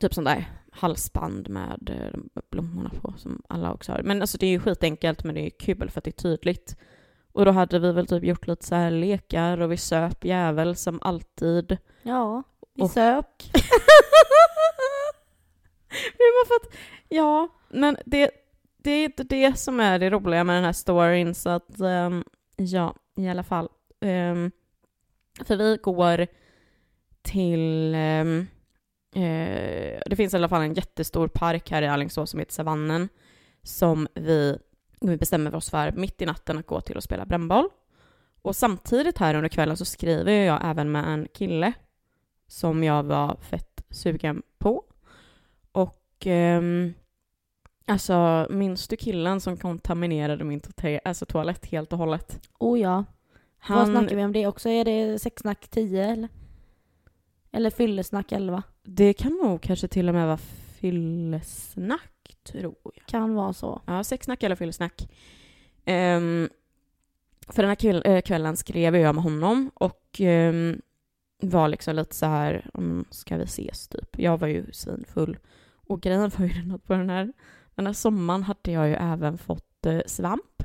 typ sån där halsband med eh, blommorna på som alla också har. Men alltså det är ju skitenkelt men det är kul för att det är tydligt. Och då hade vi väl typ gjort lite så här lekar och vi söp jävel som alltid. Ja, vi Och- sök. Det var för att, ja, men det, det är inte det som är det roliga med den här storyn, så att um, ja, i alla fall. Um, för vi går till, Um, uh, det finns i alla fall en jättestor park här i Alingsås som heter Savannen, som vi, vi bestämmer oss för mitt i natten att gå till och spela brännboll. Och samtidigt här under kvällen så skriver jag även med en kille som jag var fett sugen på. Och ehm, alltså, minns du killen som kontaminerade min tote- alltså, toalett helt och hållet? Oh ja. Vad Han, snackar vi om det också? Är det sexsnack 10 eller? Eller fyllesnack 11? det kan nog kanske till och med vara fyllesnack, tror jag. Kan vara så. Ja, sexsnack eller fyllesnack. Um, för den här äh, kvällen skrev jag med honom och ehm, var liksom lite så här, mm, ska vi ses typ? Jag var ju svinfull. Och grejen var ju den att på den här, den här sommaren hade jag ju även fått eh, svamp.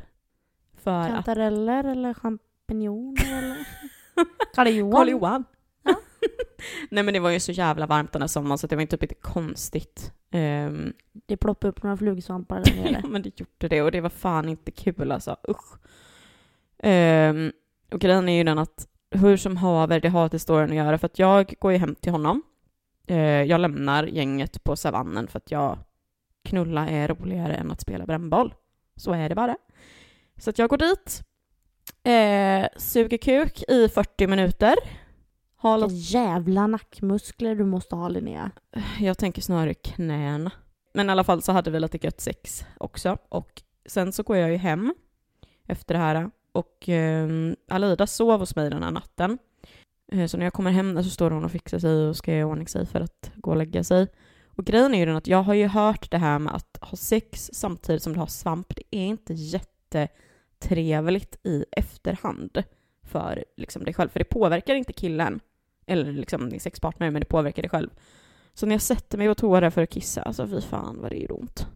För. Kantareller eller champinjoner eller? Karl Johan? Karl Johan. Ja. Nej men det var ju så jävla varmt den här sommaren så det var ju typ lite konstigt. Ehm, Det ploppade upp några flugsvampar där Ja, nere. men det gjorde det och det var fan inte kul alltså. Usch. Ehm, och grejen är ju den att hur som haver, det har till storyn att göra för att jag går ju hem till honom. Eh, jag lämnar gänget på savannen för att jag knulla är roligare än att spela brännboll. Så är det bara. Så att jag går dit, eh, suger kuk i 40 minuter. Har Vilka jävla nackmuskler du måste ha Linnea. Jag tänker snarare knäna. Men i alla fall så hade vi lite gött sex också. Och sen så går jag ju hem efter det här. Och eh, Alida sov hos mig den här natten. Eh, så när jag kommer hem där så står hon och fixar sig och ska göra i ordning sig för att gå och lägga sig. Och grejen är ju den att jag har ju hört det här med att ha sex samtidigt som du har svamp. Det är inte jättetrevligt i efterhand för liksom dig själv. För det påverkar inte killen eller liksom din sexpartner, men det påverkar dig själv. Så när jag sätter mig på toa där för att kissa, alltså fy fan vad det gjorde ont.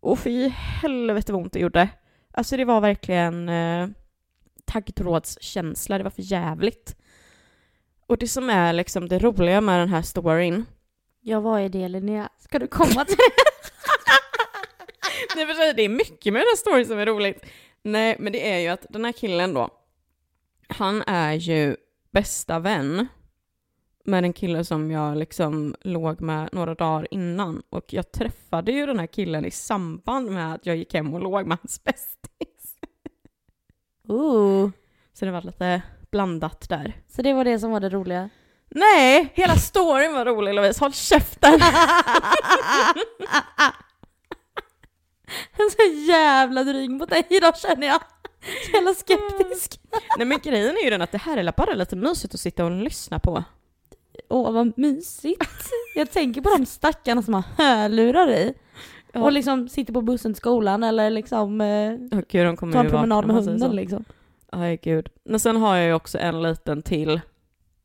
Och fy helvete vad ont det gjorde. Alltså det var verkligen eh, taggtrådskänsla, det var för jävligt. Och det som är liksom det roliga med den här storyn, Ja, vad är det Linnea? Ska du komma till det? Nej för sig, det är mycket med den här storyn som är roligt. Nej, men det är ju att den här killen då, han är ju bästa vän med en kille som jag liksom låg med några dagar innan. Och jag träffade ju den här killen i samband med att jag gick hem och låg med hans bästis. Ooh. Så det var lite blandat där. Så det var det som var det roliga? Nej, hela storyn var rolig Louise, håll käften! Är så jävla dryg mot dig idag känner jag. Så jävla skeptisk. Nej men grejen är ju den att det här är bara lite mysigt att sitta och lyssna på. Åh vad mysigt. Jag tänker på de stackarna som har hörlurar i. Ja. Och liksom sitter på bussen till skolan eller liksom eh, gud, de kommer en promenad med hunden liksom. Aj gud. Men sen har jag ju också en liten till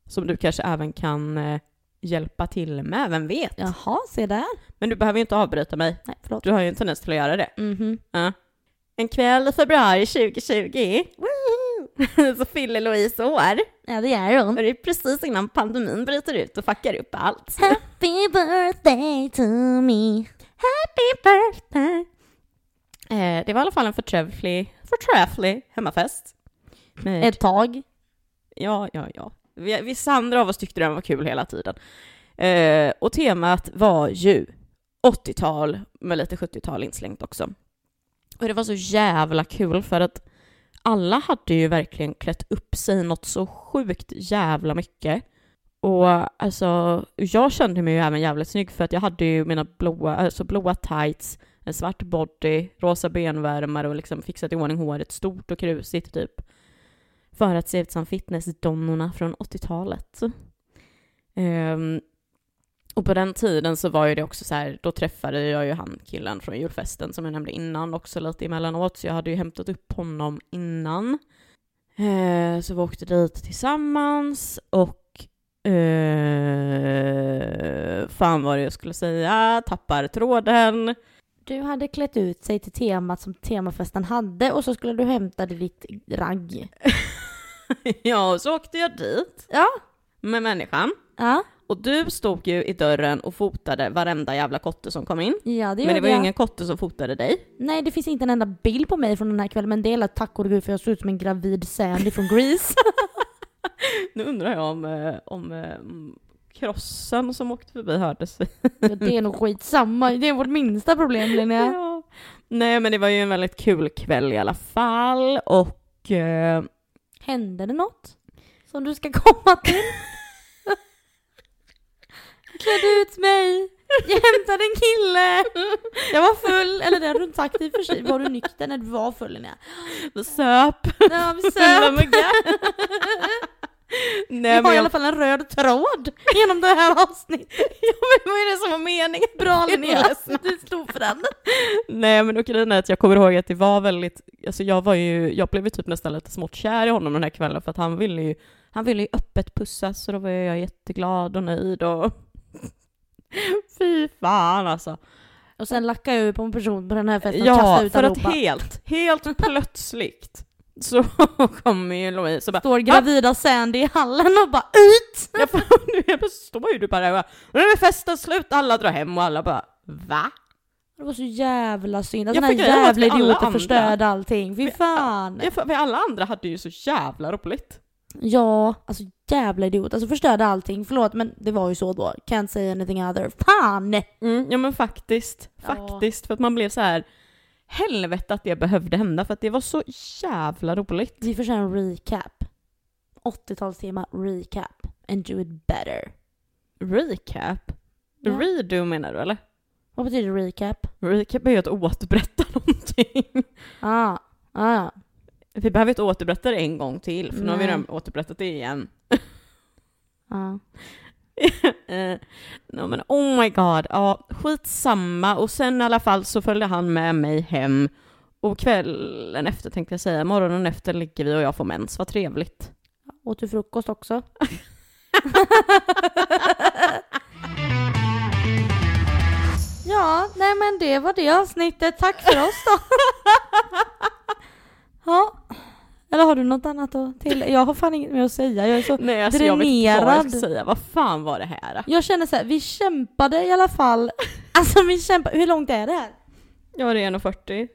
som du kanske även kan eh, hjälpa till med, vem vet? Jaha, se där. Men du behöver ju inte avbryta mig. Nej, förlåt. Du har ju en tendens till att göra det. Mhm. Ja. En kväll i februari 2020 så fyller Louise år. Ja, det är Och hon. det är precis innan pandemin bryter ut och fuckar upp allt. Happy birthday to me. Happy birthday! Eh, det var i alla fall en förträfflig, förträfflig hemmafest. Med Ett tag. Ja, ja, ja. Vi- Vissa andra av oss tyckte den var kul hela tiden. Eh, och temat var ju 80-tal med lite 70-tal inslängt också. Och det var så jävla kul för att alla hade ju verkligen klätt upp sig något så sjukt jävla mycket. Och alltså, jag kände mig ju även jävligt snygg för att jag hade ju mina blåa, alltså blåa tights, en svart body, rosa benvärmare och liksom fixat i ordning håret stort och krusigt typ. För att se ut som fitnessdonnorna från 80-talet. Ehm, och på den tiden så var ju det också så här, då träffade jag ju han killen från julfesten som jag nämnde innan också lite emellanåt, så jag hade ju hämtat upp honom innan. Eh, så vi åkte dit tillsammans och eh, fan vad det jag skulle säga, tappar tråden. Du hade klätt ut sig till temat som temafesten hade och så skulle du hämta ditt ragg. ja, och så åkte jag dit Ja. med människan. Ja, Och du stod ju i dörren och fotade varenda jävla kotte som kom in. ja det men det var ju ingen kotte som fotade dig. Nej, det finns inte en enda bild på mig från den här kvällen, men det är tack och gud för jag såg ut som en gravid Sandy från Grease. Nu undrar jag om, eh, om eh, mm, krossen som åkte förbi hördes. Ja, det är nog skitsamma, det är vårt minsta problem Linnea. Ja. Nej men det var ju en väldigt kul kväll i alla fall och eh, Hände det något som du ska komma till? Klädde ut mig, jag hämtade en kille, jag var full, eller det har du inte sagt i och för sig. Var du nykter när du var full Linnea? vi söp. Ja, vi söp. muggar. Vi Nej har men i jag, alla fall en röd tråd genom det här avsnittet. ja, men vad är det som var meningen? Bra Linnea, du stod för den. Nej men och grejen är att jag kommer ihåg att det var väldigt, alltså jag var ju, jag blev ju typ nästan lite smått kär i honom den här kvällen för att han ville ju, han ville ju öppet pussas så då var jag jätteglad och nöjd och fy fan alltså. Och sen lackade jag ur på en person på den här festen och Ja, kastade ut för att helt, helt plötsligt så kommer ju Louise och bara Står gravida Sandy i hallen och bara ut! jag får, nu står ju du bara där och bara, nu är festen slut, alla drar hem och alla bara va? Det var så jävla synd. Att Ja, den här för jävla idioten förstörde allting. Fy fan! Ja, för, för alla andra hade ju så jävla roligt. Ja, alltså jävla idiot. Alltså förstörde allting. Förlåt men det var ju så då. Can't say anything other. Fan! Mm, ja men faktiskt, Ja. faktiskt. För att man blev så här helvete att det behövde hända för att det var så jävla roligt. Vi får köra en recap. 80-talstema recap. And do it better. Recap? Ja. Redo menar du eller? Vad betyder recap? Recap är ju att återberätta någonting. Ah, ah ja. Vi behöver inte återberätta det en gång till för nu har vi Nej. redan återberättat det igen. ah. Eh, no, men oh my god, ja skitsamma. Och sen i alla fall så följde han med mig hem. Och kvällen efter tänkte jag säga, morgonen efter ligger vi och jag får mens, vad trevligt. Åt du frukost också? ja, nej men det var det avsnittet. Tack för oss då. ja, Eller har du något annat att till? Jag har fan inget mer att säga. Jag är så... Nej alltså jag vet inte vad jag Dränerad. ska säga. Vad fan var det här? Jag känner så här, vi kämpade i alla fall. Alltså vi kämpade, hur långt är det här? Ja det är 1.40.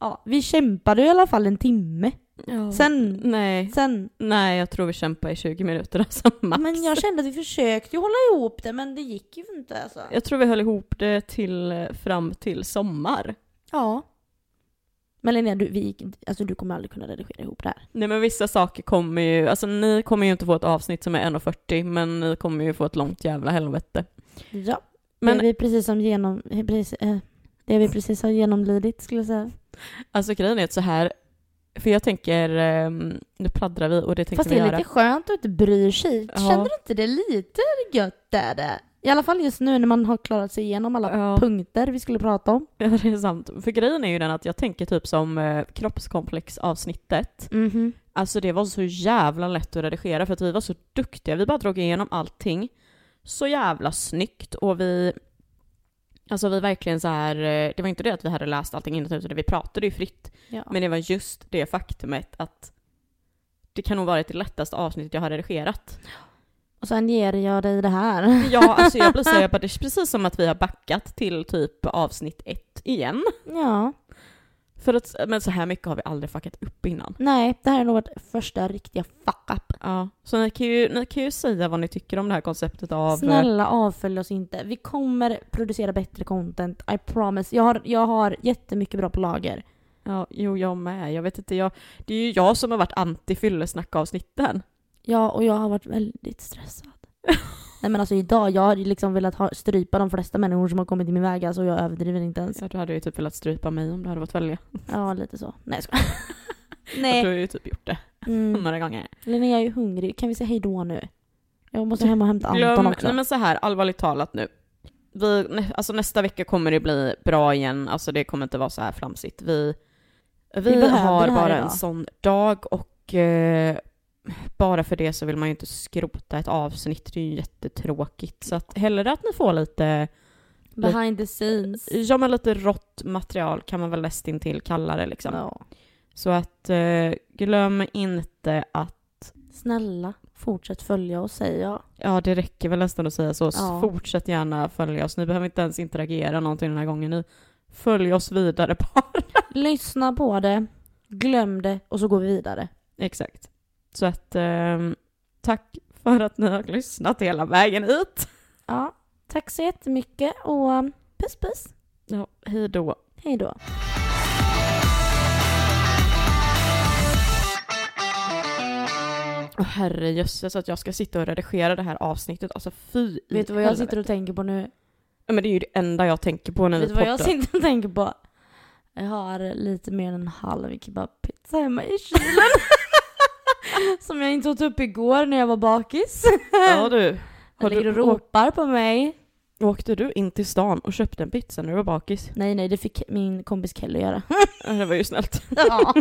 Ja, vi kämpade i alla fall en timme. Ja. Sen, Nej. sen. Nej jag tror vi kämpar i 20 minuter alltså max. Men jag kände att vi försökte hålla ihop det men det gick ju inte alltså. Jag tror vi höll ihop det till fram till sommar. Ja. Men Linnea, du, vi, alltså, du kommer aldrig kunna redigera ihop det här. Nej men vissa saker kommer ju, alltså ni kommer ju inte få ett avsnitt som är 1.40 men ni kommer ju få ett långt jävla helvete. Ja. Men det är vi precis som genom... Precis, eh, det vi precis har genomlidit skulle jag säga. alltså grejen är att så här, för jag tänker, ehm, nu pladdrar vi och det tänker Fast vi det är göra. lite skönt att inte bry sig. Ja. Känner du inte det lite gött är det? I alla fall just nu när man har klarat sig igenom alla Ja. punkter vi skulle prata om. Ja det är sant. För grejen är ju den att jag tänker typ som eh, kroppskomplex-avsnittet. Mhm. Alltså det var så jävla lätt att redigera för att vi var så duktiga. Vi bara drog igenom allting så jävla snyggt och vi Alltså vi verkligen så här, eh, det var inte det att vi hade läst allting innan utan vi pratade ju fritt. Ja. Men det var just det faktumet att det kan nog varit det lättaste avsnittet jag har redigerat. Och sen ger jag dig det här. Ja, alltså jag blir så jag bara, det är precis som att vi har backat till typ avsnitt ett igen. Ja. För att, men så här mycket har vi aldrig fuckat upp innan. Nej, det här är nog vårt första riktiga fuck-up. Ja, så ni kan, ju, ni kan ju säga vad ni tycker om det här konceptet av... Snälla avfölj oss inte. Vi kommer producera bättre content, I promise. Jag har, jag har jättemycket bra på lager. Ja, jo jag med. Jag vet inte, jag, det är ju jag som har varit anti fyllesnackavsnitten. Ja, och jag har varit väldigt stressad. Nej men alltså idag, jag har ju liksom velat ha, strypa de flesta människor som har kommit i min väg, alltså jag överdriver inte ens. Så du hade ju typ velat strypa mig om du hade fått välja. Ja, lite så. Nej jag skojar. Du Nej. har ju typ gjort det Mm. några gånger. Linnea, jag är hungrig. Kan vi säga hej då nu? Jag måste hem och hämta Anton Glöm, också. nej men så här, allvarligt talat nu. Vi, alltså nästa vecka kommer det bli bra igen, alltså det kommer inte vara så här flamsigt. Vi, vi, Vi har bara idag. en sån dag och eh, bara för det så vill man ju inte skrota ett avsnitt, det är ju jättetråkigt. Så att hellre att ni får lite, Behind the scenes. ja men lite rått material kan man väl nästintill kalla det liksom. Ja. Så att eh, glöm inte att Snälla, fortsätt följa oss säger jag. Ja, det räcker väl nästan att säga så. Ja. Fortsätt gärna följa oss. Ni behöver inte ens interagera någonting den här gången. Ni följ oss vidare bara. Lyssna på det, glöm det och så går vi vidare. Exakt. Så att ehm, tack för att ni har lyssnat hela vägen hit. Ja, tack så jättemycket och puss puss. Ja, hej då. Hej då. Åh herrejösses att jag ska sitta och redigera det här avsnittet. Alltså fy Vet du vad jag sitter och tänker på nu? Ja, men det är ju det enda jag tänker på när Vet vi du vad jag poddar. sitter och tänker på? Jag har lite mer än en halv kebabpizza hemma i kylen. Som jag inte åt upp igår när jag var bakis. Ja du. Har ligger och ropar på mig. åkte du in till stan och köpte en pizza när du var bakis? Nej nej, det fick min kompis Kelly göra. Det var ju snällt. ja.